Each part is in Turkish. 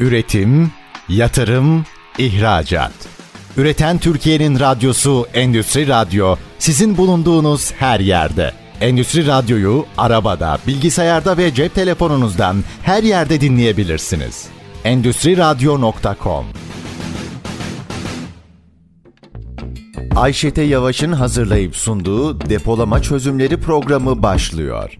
Üretim, yatırım, ihracat. Üreten Türkiye'nin radyosu Endüstri Radyo sizin bulunduğunuz her yerde. Endüstri Radyo'yu arabada, bilgisayarda ve cep telefonunuzdan her yerde dinleyebilirsiniz. Endüstri Radyo.com Ayşete Yavaş'ın hazırlayıp sunduğu depolama çözümleri programı başlıyor.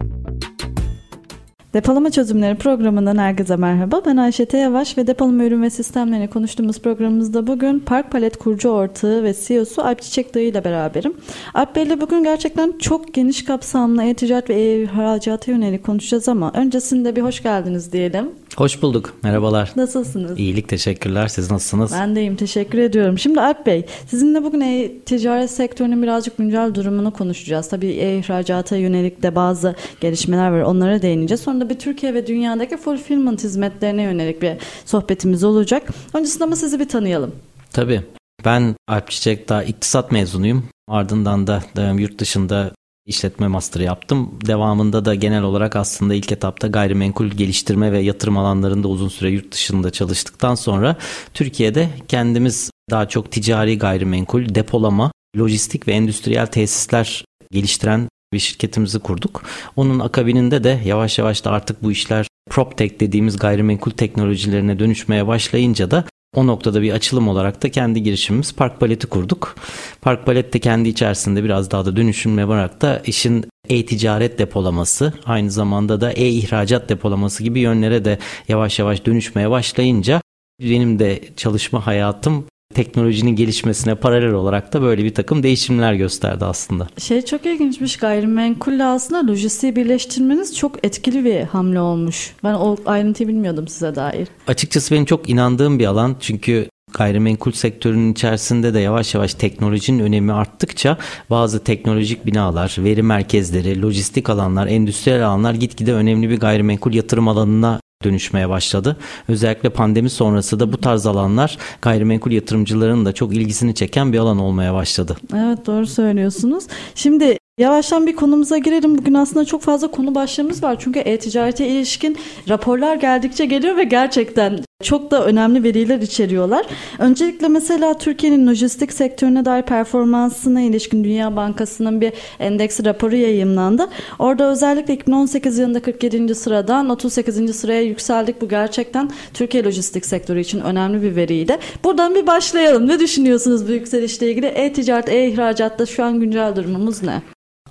Depolama Çözümleri programından herkese merhaba. Ben Ayşe Yavaş ve depolama ürün ve sistemlerini konuştuğumuz programımızda bugün Park Palet kurucu ortağı ve CEO'su Alp Çiçek Dayı ile beraberim. Alp Bey ile bugün gerçekten çok geniş kapsamlı e-ticaret ve e-ihracata yönelik konuşacağız ama öncesinde bir hoş geldiniz diyelim. Hoş bulduk. Merhabalar. Nasılsınız? İyilik teşekkürler. Siz nasılsınız? Ben deyim. Teşekkür ediyorum. Şimdi Alp Bey, sizinle bugün e-ticaret sektörünün birazcık güncel durumunu konuşacağız. Tabii e-ihracata yönelik de bazı gelişmeler var. Onlara değineceğiz. Sonra da bir Türkiye ve dünyadaki fulfillment hizmetlerine yönelik bir sohbetimiz olacak. Öncesinde ama sizi bir tanıyalım. Tabii. Ben Alp Çiçek daha iktisat mezunuyum. Ardından da yurt dışında işletme master yaptım. Devamında da genel olarak aslında ilk etapta gayrimenkul geliştirme ve yatırım alanlarında uzun süre yurt dışında çalıştıktan sonra Türkiye'de kendimiz daha çok ticari gayrimenkul, depolama, lojistik ve endüstriyel tesisler geliştiren bir şirketimizi kurduk. Onun akabininde de yavaş yavaş da artık bu işler PropTech dediğimiz gayrimenkul teknolojilerine dönüşmeye başlayınca da o noktada bir açılım olarak da kendi girişimimiz Park Palet'i kurduk. Park Palet de kendi içerisinde biraz daha da dönüşümle olarak da işin e-ticaret depolaması aynı zamanda da e-ihracat depolaması gibi yönlere de yavaş yavaş dönüşmeye başlayınca benim de çalışma hayatım teknolojinin gelişmesine paralel olarak da böyle bir takım değişimler gösterdi aslında. Şey çok ilginçmiş gayrimenkulle aslında lojistiği birleştirmeniz çok etkili bir hamle olmuş. Ben o ayrıntıyı bilmiyordum size dair. Açıkçası benim çok inandığım bir alan çünkü gayrimenkul sektörünün içerisinde de yavaş yavaş teknolojinin önemi arttıkça bazı teknolojik binalar, veri merkezleri, lojistik alanlar, endüstriyel alanlar gitgide önemli bir gayrimenkul yatırım alanına dönüşmeye başladı. Özellikle pandemi sonrası da bu tarz alanlar gayrimenkul yatırımcılarının da çok ilgisini çeken bir alan olmaya başladı. Evet doğru söylüyorsunuz. Şimdi Yavaştan bir konumuza girelim. Bugün aslında çok fazla konu başlığımız var. Çünkü e-ticarete ilişkin raporlar geldikçe geliyor ve gerçekten çok da önemli veriler içeriyorlar. Öncelikle mesela Türkiye'nin lojistik sektörüne dair performansına ilişkin Dünya Bankası'nın bir endeks raporu yayımlandı. Orada özellikle 2018 yılında 47. sıradan 38. sıraya yükseldik. Bu gerçekten Türkiye lojistik sektörü için önemli bir veriydi. Buradan bir başlayalım. Ne düşünüyorsunuz bu yükselişle ilgili? E-ticaret, e-ihracatta şu an güncel durumumuz ne?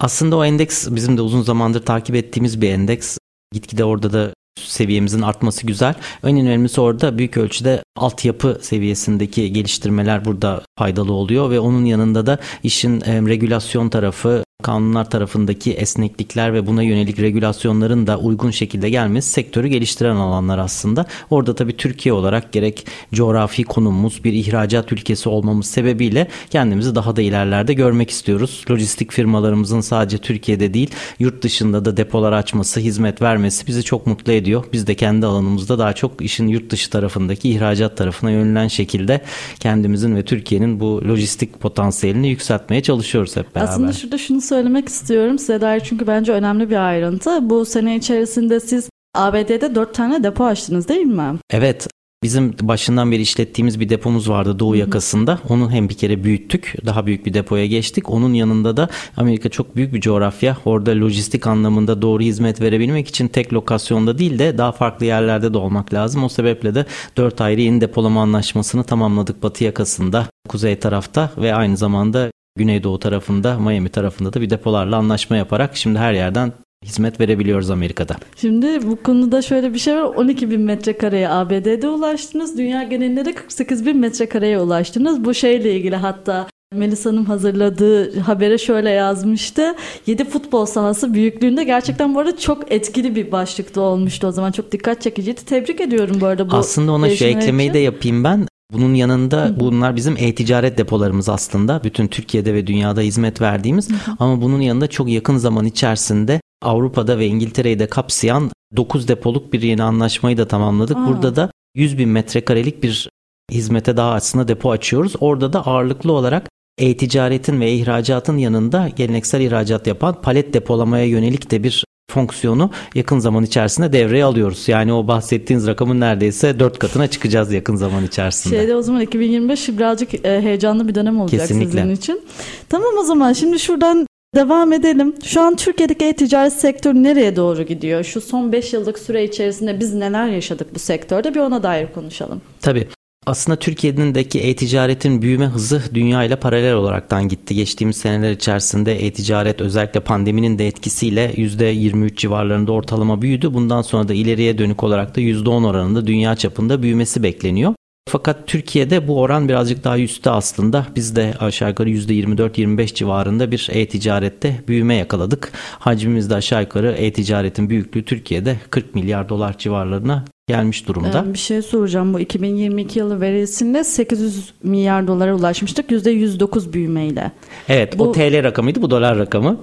Aslında o endeks bizim de uzun zamandır takip ettiğimiz bir endeks. Gitgide orada da seviyemizin artması güzel. En önemlisi orada büyük ölçüde altyapı seviyesindeki geliştirmeler burada faydalı oluyor ve onun yanında da işin regülasyon tarafı, kanunlar tarafındaki esneklikler ve buna yönelik regülasyonların da uygun şekilde gelmesi sektörü geliştiren alanlar aslında. Orada tabii Türkiye olarak gerek coğrafi konumumuz bir ihracat ülkesi olmamız sebebiyle kendimizi daha da ilerlerde görmek istiyoruz. Lojistik firmalarımızın sadece Türkiye'de değil yurt dışında da depolar açması, hizmet vermesi bizi çok mutlu ediyor. Biz de kendi alanımızda daha çok işin yurt dışı tarafındaki ihracat tarafına yönelen şekilde kendimizin ve Türkiye'nin bu lojistik potansiyelini yükseltmeye çalışıyoruz hep beraber. Aslında şurada şunu söylemek istiyorum size dair çünkü bence önemli bir ayrıntı. Bu sene içerisinde siz ABD'de 4 tane depo açtınız değil mi? Evet Bizim başından beri işlettiğimiz bir depomuz vardı Doğu yakasında. Onu hem bir kere büyüttük. Daha büyük bir depoya geçtik. Onun yanında da Amerika çok büyük bir coğrafya. Orada lojistik anlamında doğru hizmet verebilmek için tek lokasyonda değil de daha farklı yerlerde de olmak lazım. O sebeple de 4 ayrı yeni depolama anlaşmasını tamamladık Batı yakasında, kuzey tarafta ve aynı zamanda Güneydoğu tarafında, Miami tarafında da bir depolarla anlaşma yaparak şimdi her yerden hizmet verebiliyoruz Amerika'da. Şimdi bu konuda şöyle bir şey var. 12 bin metrekareye ABD'de ulaştınız. Dünya genelinde de 48 bin metrekareye ulaştınız. Bu şeyle ilgili hatta Melisa'nın hazırladığı habere şöyle yazmıştı. 7 futbol sahası büyüklüğünde gerçekten bu arada çok etkili bir başlıkta olmuştu o zaman. Çok dikkat çekiciydi. Tebrik ediyorum bu arada bu Aslında ona şu eklemeyi için. de yapayım ben. Bunun yanında bunlar bizim e-ticaret depolarımız aslında. Bütün Türkiye'de ve dünyada hizmet verdiğimiz. Ama bunun yanında çok yakın zaman içerisinde Avrupa'da ve İngiltere'yi de kapsayan 9 depoluk bir yeni anlaşmayı da tamamladık. Aa. Burada da 100 bin metrekarelik bir hizmete daha aslında depo açıyoruz. Orada da ağırlıklı olarak e-ticaretin ve ihracatın yanında geleneksel ihracat yapan palet depolamaya yönelik de bir fonksiyonu yakın zaman içerisinde devreye alıyoruz. Yani o bahsettiğiniz rakamın neredeyse dört katına çıkacağız yakın zaman içerisinde. Şeyde o zaman 2025 birazcık e, heyecanlı bir dönem olacak Kesinlikle. sizin için. Tamam o zaman şimdi şuradan devam edelim. Şu an Türkiye'deki e-ticaret sektörü nereye doğru gidiyor? Şu son 5 yıllık süre içerisinde biz neler yaşadık bu sektörde bir ona dair konuşalım. Tabii. Aslında Türkiye'deki e-ticaretin büyüme hızı dünya ile paralel olaraktan gitti. Geçtiğimiz seneler içerisinde e-ticaret özellikle pandeminin de etkisiyle %23 civarlarında ortalama büyüdü. Bundan sonra da ileriye dönük olarak da %10 oranında dünya çapında büyümesi bekleniyor. Fakat Türkiye'de bu oran birazcık daha üstte aslında. Biz de aşağı yukarı %24-25 civarında bir e-ticarette büyüme yakaladık. Hacmimiz de aşağı yukarı e-ticaretin büyüklüğü Türkiye'de 40 milyar dolar civarlarına gelmiş durumda. Ee, bir şey soracağım. Bu 2022 yılı verisinde 800 milyar dolara ulaşmıştık. %109 büyümeyle. Evet Bu- o TL rakamıydı bu dolar rakamı.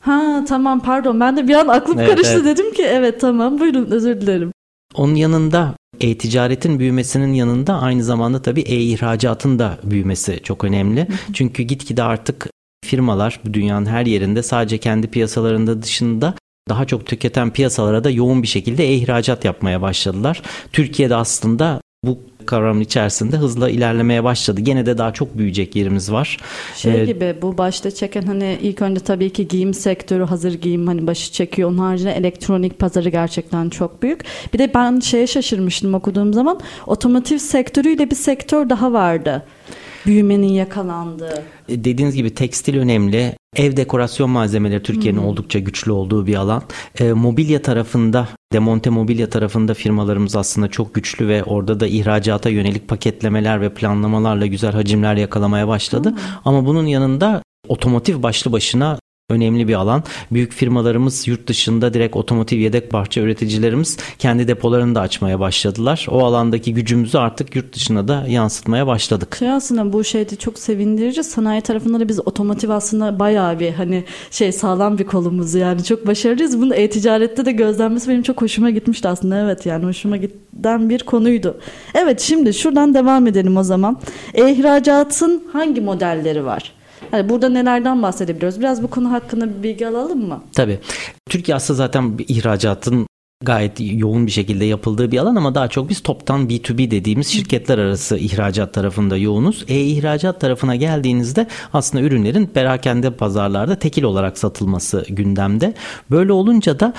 Ha tamam pardon ben de bir an aklım Evet, karıştı evet. dedim ki evet tamam buyurun özür dilerim. Onun yanında e-ticaretin büyümesinin yanında aynı zamanda tabii e-ihracatın da büyümesi çok önemli. Çünkü gitgide artık firmalar bu dünyanın her yerinde sadece kendi piyasalarında dışında daha çok tüketen piyasalara da yoğun bir şekilde e-ihracat yapmaya başladılar. Türkiye'de aslında bu kavramın içerisinde hızla ilerlemeye başladı. Gene de daha çok büyüyecek yerimiz var. Şey Ee, gibi bu başta çeken hani ilk önce tabii ki giyim sektörü hazır giyim hani başı çekiyor. Onun haricinde elektronik pazarı gerçekten çok büyük. Bir de ben şeye şaşırmıştım okuduğum zaman otomotiv sektörüyle bir sektör daha vardı. Büyümenin yakalandığı. E, Dediğiniz gibi tekstil önemli. Ev dekorasyon malzemeleri Türkiye'nin oldukça güçlü olduğu bir alan. E, mobilya tarafında, demonte mobilya tarafında firmalarımız aslında çok güçlü ve orada da ihracata yönelik paketlemeler ve planlamalarla güzel hacimler yakalamaya başladı. Ama bunun yanında otomotiv başlı başına önemli bir alan. Büyük firmalarımız yurt dışında direkt otomotiv yedek parça üreticilerimiz kendi depolarını da açmaya başladılar. O alandaki gücümüzü artık yurt dışına da yansıtmaya başladık. Şey aslında bu şeyde çok sevindirici. Sanayi tarafında da biz otomotiv aslında bayağı bir hani şey sağlam bir kolumuz yani çok başarılıyız. Bunu e-ticarette de gözlenmesi benim çok hoşuma gitmişti aslında. Evet yani hoşuma giden bir konuydu. Evet şimdi şuradan devam edelim o zaman. E-ihracatın hangi modelleri var? Yani burada nelerden bahsedebiliyoruz? Biraz bu konu hakkında bir bilgi alalım mı? Tabii. Türkiye aslında zaten ihracatın gayet yoğun bir şekilde yapıldığı bir alan ama daha çok biz toptan B2B dediğimiz şirketler arası ihracat tarafında yoğunuz. E-ihracat tarafına geldiğinizde aslında ürünlerin perakende pazarlarda tekil olarak satılması gündemde. Böyle olunca da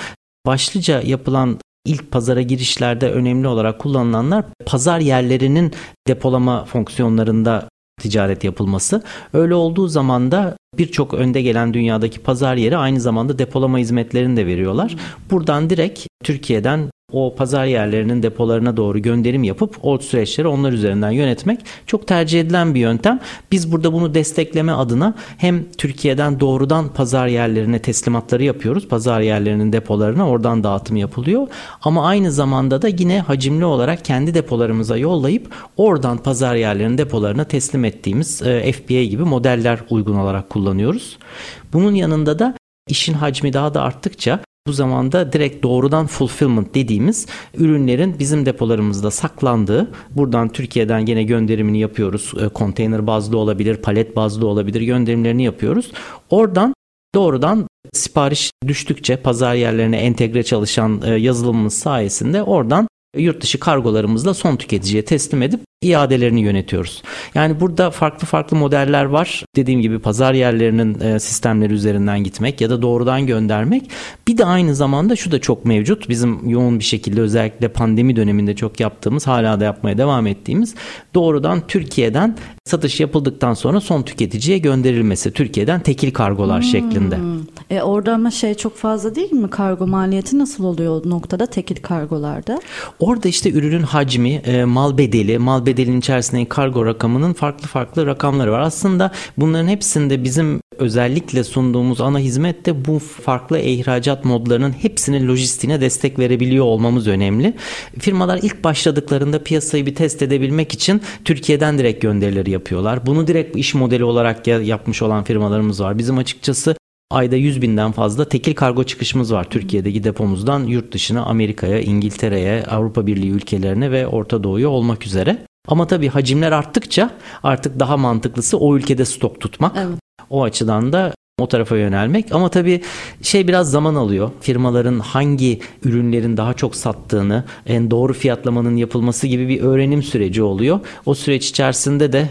başlıca yapılan ilk pazara girişlerde önemli olarak kullanılanlar pazar yerlerinin depolama fonksiyonlarında ticaret yapılması. Öyle olduğu zaman da birçok önde gelen dünyadaki pazar yeri aynı zamanda depolama hizmetlerini de veriyorlar. Buradan direkt Türkiye'den o pazar yerlerinin depolarına doğru gönderim yapıp o süreçleri onlar üzerinden yönetmek çok tercih edilen bir yöntem. Biz burada bunu destekleme adına hem Türkiye'den doğrudan pazar yerlerine teslimatları yapıyoruz. Pazar yerlerinin depolarına oradan dağıtım yapılıyor. Ama aynı zamanda da yine hacimli olarak kendi depolarımıza yollayıp oradan pazar yerlerinin depolarına teslim ettiğimiz e, FBA gibi modeller uygun olarak kullanıyoruz. Bunun yanında da işin hacmi daha da arttıkça bu zamanda direkt doğrudan fulfillment dediğimiz ürünlerin bizim depolarımızda saklandığı, buradan Türkiye'den gene gönderimini yapıyoruz. E, Konteyner bazlı olabilir, palet bazlı olabilir gönderimlerini yapıyoruz. Oradan doğrudan sipariş düştükçe pazar yerlerine entegre çalışan e, yazılımımız sayesinde oradan yurt dışı kargolarımızla son tüketiciye teslim edip iadelerini yönetiyoruz. Yani burada farklı farklı modeller var. Dediğim gibi pazar yerlerinin e, sistemleri üzerinden gitmek ya da doğrudan göndermek. Bir de aynı zamanda şu da çok mevcut. Bizim yoğun bir şekilde özellikle pandemi döneminde çok yaptığımız, hala da yapmaya devam ettiğimiz doğrudan Türkiye'den satış yapıldıktan sonra son tüketiciye gönderilmesi. Türkiye'den tekil kargolar şeklinde. E orada ama şey çok fazla değil mi? Kargo maliyeti nasıl oluyor o noktada tekil kargolarda? Orada işte ürünün hacmi, e, mal bedeli, mal bedelinin içerisindeki kargo rakamının farklı farklı rakamları var. Aslında bunların hepsinde bizim özellikle sunduğumuz ana hizmet de bu farklı ihracat modlarının hepsinin lojistiğine destek verebiliyor olmamız önemli. Firmalar ilk başladıklarında piyasayı bir test edebilmek için Türkiye'den direkt gönderileri yapıyorlar. Bunu direkt iş modeli olarak ya- yapmış olan firmalarımız var. Bizim açıkçası Ayda 100 binden fazla tekil kargo çıkışımız var Türkiye'deki depomuzdan yurt dışına Amerika'ya, İngiltere'ye, Avrupa Birliği ülkelerine ve Orta Doğu'ya olmak üzere. Ama tabii hacimler arttıkça artık daha mantıklısı o ülkede stok tutmak. Evet. O açıdan da o tarafa yönelmek ama tabii şey biraz zaman alıyor. Firmaların hangi ürünlerin daha çok sattığını, en doğru fiyatlamanın yapılması gibi bir öğrenim süreci oluyor. O süreç içerisinde de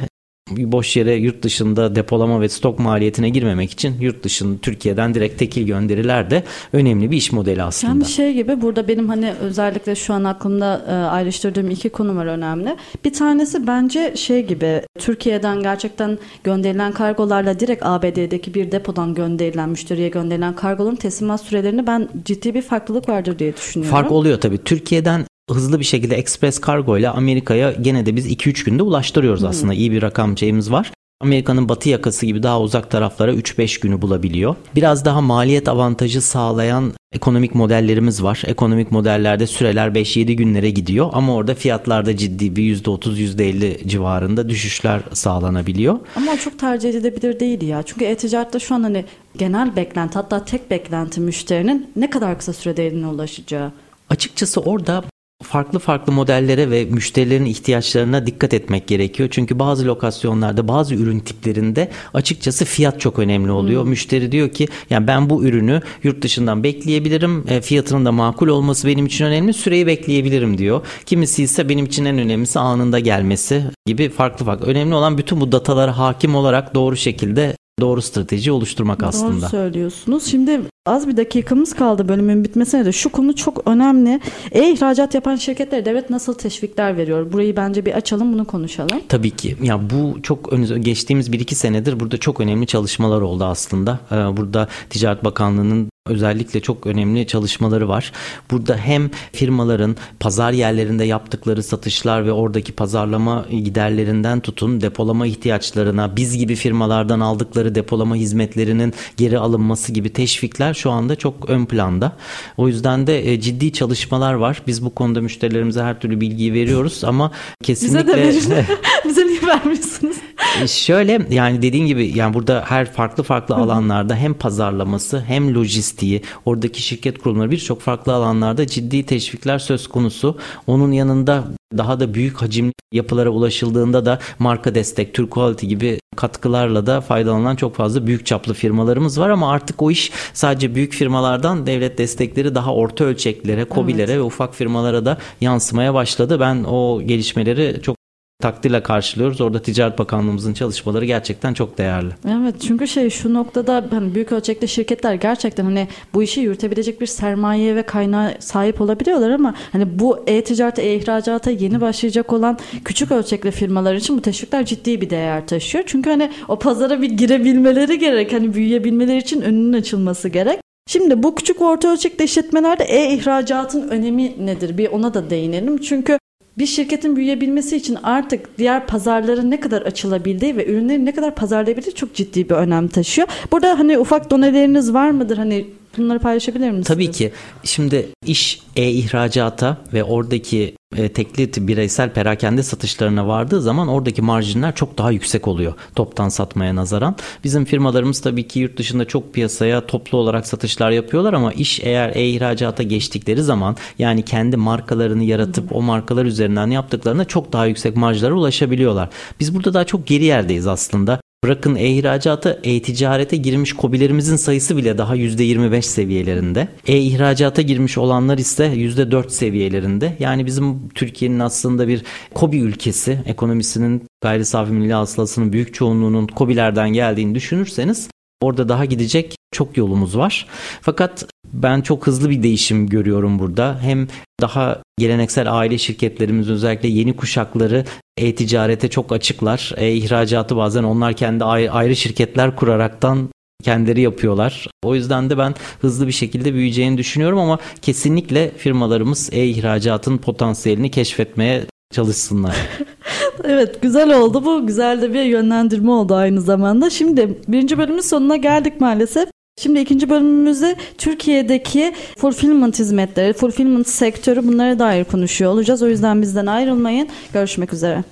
boş yere yurt dışında depolama ve stok maliyetine girmemek için yurt dışında Türkiye'den direkt tekil gönderiler de önemli bir iş modeli aslında. Yani şey gibi burada benim hani özellikle şu an aklımda e, ayrıştırdığım iki konu var önemli. Bir tanesi bence şey gibi Türkiye'den gerçekten gönderilen kargolarla direkt ABD'deki bir depodan gönderilen müşteriye gönderilen kargoların teslimat sürelerini ben ciddi bir farklılık vardır diye düşünüyorum. Fark oluyor tabii. Türkiye'den hızlı bir şekilde ekspres kargo ile Amerika'ya gene de biz 2-3 günde ulaştırıyoruz aslında. İyi bir rakam şeyimiz var. Amerika'nın batı yakası gibi daha uzak taraflara 3-5 günü bulabiliyor. Biraz daha maliyet avantajı sağlayan ekonomik modellerimiz var. Ekonomik modellerde süreler 5-7 günlere gidiyor ama orada fiyatlarda ciddi bir %30-%50 civarında düşüşler sağlanabiliyor. Ama çok tercih edilebilir değil ya. Çünkü e-ticarette şu an hani genel beklenti hatta tek beklenti müşterinin ne kadar kısa sürede eline ulaşacağı. Açıkçası orada farklı farklı modellere ve müşterilerin ihtiyaçlarına dikkat etmek gerekiyor. Çünkü bazı lokasyonlarda, bazı ürün tiplerinde açıkçası fiyat çok önemli oluyor. Hmm. Müşteri diyor ki yani ben bu ürünü yurt dışından bekleyebilirim. E, fiyatının da makul olması benim için önemli. Süreyi bekleyebilirim diyor. Kimisi ise benim için en önemlisi anında gelmesi gibi farklı farklı. Önemli olan bütün bu datalara hakim olarak doğru şekilde doğru strateji oluşturmak Doğru aslında. Doğru söylüyorsunuz. Şimdi az bir dakikamız kaldı bölümün bitmesine de şu konu çok önemli. E-ihracat yapan şirketlere devlet nasıl teşvikler veriyor? Burayı bence bir açalım bunu konuşalım. Tabii ki. Ya bu çok geçtiğimiz 1-2 senedir burada çok önemli çalışmalar oldu aslında. Ee, burada Ticaret Bakanlığı'nın özellikle çok önemli çalışmaları var. Burada hem firmaların pazar yerlerinde yaptıkları satışlar ve oradaki pazarlama giderlerinden tutun depolama ihtiyaçlarına biz gibi firmalardan aldıkları depolama hizmetlerinin geri alınması gibi teşvikler şu anda çok ön planda. O yüzden de e, ciddi çalışmalar var. Biz bu konuda müşterilerimize her türlü bilgiyi veriyoruz ama kesinlikle Bize de Bize vermiyorsunuz? E, şöyle yani dediğin gibi yani burada her farklı farklı alanlarda hem pazarlaması hem lojistiği oradaki şirket kurumları birçok farklı alanlarda ciddi teşvikler söz konusu. Onun yanında daha da büyük hacimli yapılara ulaşıldığında da marka destek, Türk Quality gibi katkılarla da faydalanan çok fazla büyük çaplı firmalarımız var ama artık o iş sadece büyük firmalardan devlet destekleri daha orta ölçeklere, kobilere evet. ve ufak firmalara da yansımaya başladı. Ben o gelişmeleri çok takdirle karşılıyoruz. Orada Ticaret Bakanlığımızın çalışmaları gerçekten çok değerli. Evet çünkü şey şu noktada hani büyük ölçekli şirketler gerçekten hani bu işi yürütebilecek bir sermaye ve kaynağı sahip olabiliyorlar ama hani bu e-ticarete, e-ihracata yeni başlayacak olan küçük ölçekli firmalar için bu teşvikler ciddi bir değer taşıyor. Çünkü hani o pazara bir girebilmeleri gerek. Hani büyüyebilmeleri için önünün açılması gerek. Şimdi bu küçük orta ölçekli işletmelerde e-ihracatın önemi nedir? Bir ona da değinelim. Çünkü bir şirketin büyüyebilmesi için artık diğer pazarların ne kadar açılabildiği ve ürünleri ne kadar pazarlayabildiği çok ciddi bir önem taşıyor. Burada hani ufak doneleriniz var mıdır? Hani bunları paylaşabilir misiniz? Tabii ki. Şimdi iş e-ihracata ve oradaki e, tekli bireysel perakende satışlarına vardığı zaman oradaki marjinler çok daha yüksek oluyor toptan satmaya nazaran. Bizim firmalarımız tabii ki yurt dışında çok piyasaya toplu olarak satışlar yapıyorlar ama iş eğer e-ihracata geçtikleri zaman yani kendi markalarını yaratıp o markalar üzerinden yaptıklarında çok daha yüksek marjlara ulaşabiliyorlar. Biz burada daha çok geri yerdeyiz aslında. Bırakın e-ihracata, e-ticarete girmiş kobilerimizin sayısı bile daha %25 seviyelerinde. E-ihracata girmiş olanlar ise %4 seviyelerinde. Yani bizim Türkiye'nin aslında bir kobi ülkesi, ekonomisinin gayri safi milli hasılasının büyük çoğunluğunun kobilerden geldiğini düşünürseniz Orada daha gidecek çok yolumuz var. Fakat ben çok hızlı bir değişim görüyorum burada. Hem daha geleneksel aile şirketlerimiz özellikle yeni kuşakları e-ticarete çok açıklar. E-ihracatı bazen onlar kendi ayrı şirketler kuraraktan kendileri yapıyorlar. O yüzden de ben hızlı bir şekilde büyüyeceğini düşünüyorum ama kesinlikle firmalarımız e-ihracatın potansiyelini keşfetmeye çalışsınlar. evet güzel oldu bu. Güzel de bir yönlendirme oldu aynı zamanda. Şimdi birinci bölümün sonuna geldik maalesef. Şimdi ikinci bölümümüzde Türkiye'deki fulfillment hizmetleri, fulfillment sektörü bunlara dair konuşuyor olacağız. O yüzden bizden ayrılmayın. Görüşmek üzere.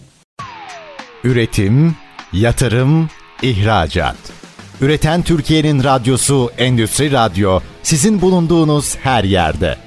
Üretim, yatırım, ihracat. Üreten Türkiye'nin radyosu Endüstri Radyo sizin bulunduğunuz her yerde.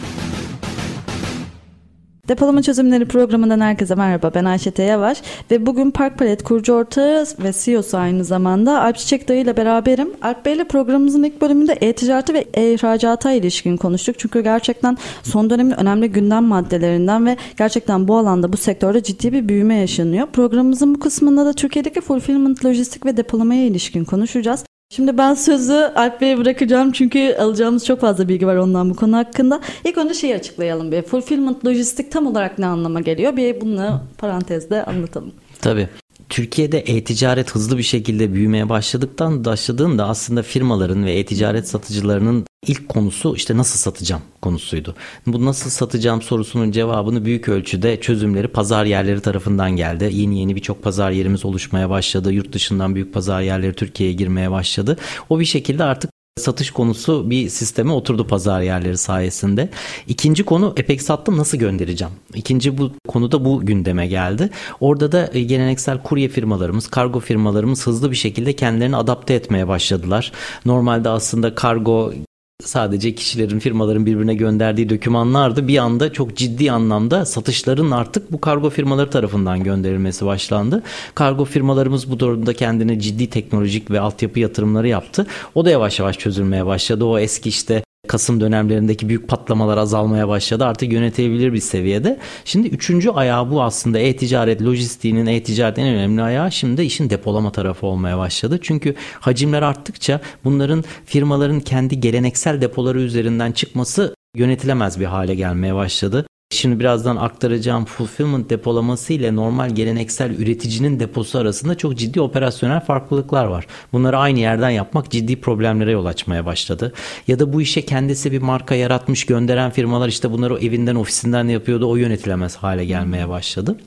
Depolama Çözümleri programından herkese merhaba. Ben Ayşe Yavaş ve bugün Park Palet kurucu ortağı ve CEO'su aynı zamanda Alp Çiçek Dayı ile beraberim. Alp Bey ile programımızın ilk bölümünde e-ticareti ve e-ihracata ilişkin konuştuk. Çünkü gerçekten son dönemin önemli gündem maddelerinden ve gerçekten bu alanda bu sektörde ciddi bir büyüme yaşanıyor. Programımızın bu kısmında da Türkiye'deki fulfillment, lojistik ve depolamaya ilişkin konuşacağız. Şimdi ben sözü Alp Bey'e bırakacağım çünkü alacağımız çok fazla bilgi var ondan bu konu hakkında. İlk önce şeyi açıklayalım bir. Fulfillment, lojistik tam olarak ne anlama geliyor? Bir bunu parantezde anlatalım. Tabii. Türkiye'de e-ticaret hızlı bir şekilde büyümeye başladıktan başladığında aslında firmaların ve e-ticaret satıcılarının ilk konusu işte nasıl satacağım konusuydu. Bu nasıl satacağım sorusunun cevabını büyük ölçüde çözümleri pazar yerleri tarafından geldi. Yeni yeni birçok pazar yerimiz oluşmaya başladı. Yurt dışından büyük pazar yerleri Türkiye'ye girmeye başladı. O bir şekilde artık satış konusu bir sisteme oturdu pazar yerleri sayesinde. İkinci konu epek sattım nasıl göndereceğim? İkinci bu konuda bu gündeme geldi. Orada da e, geleneksel kurye firmalarımız, kargo firmalarımız hızlı bir şekilde kendilerini adapte etmeye başladılar. Normalde aslında kargo sadece kişilerin, firmaların birbirine gönderdiği dokümanlardı. Bir anda çok ciddi anlamda satışların artık bu kargo firmaları tarafından gönderilmesi başlandı. Kargo firmalarımız bu durumda kendine ciddi teknolojik ve altyapı yatırımları yaptı. O da yavaş yavaş çözülmeye başladı. O eski işte Kasım dönemlerindeki büyük patlamalar azalmaya başladı. Artık yönetilebilir bir seviyede. Şimdi üçüncü ayağı bu aslında e-ticaret, lojistiğinin e-ticaret en önemli ayağı şimdi işin depolama tarafı olmaya başladı. Çünkü hacimler arttıkça bunların firmaların kendi geleneksel depoları üzerinden çıkması yönetilemez bir hale gelmeye başladı. Şimdi birazdan aktaracağım fulfillment depolaması ile normal geleneksel üreticinin deposu arasında çok ciddi operasyonel farklılıklar var. Bunları aynı yerden yapmak ciddi problemlere yol açmaya başladı. Ya da bu işe kendisi bir marka yaratmış gönderen firmalar işte bunları evinden ofisinden yapıyordu o yönetilemez hale gelmeye başladı.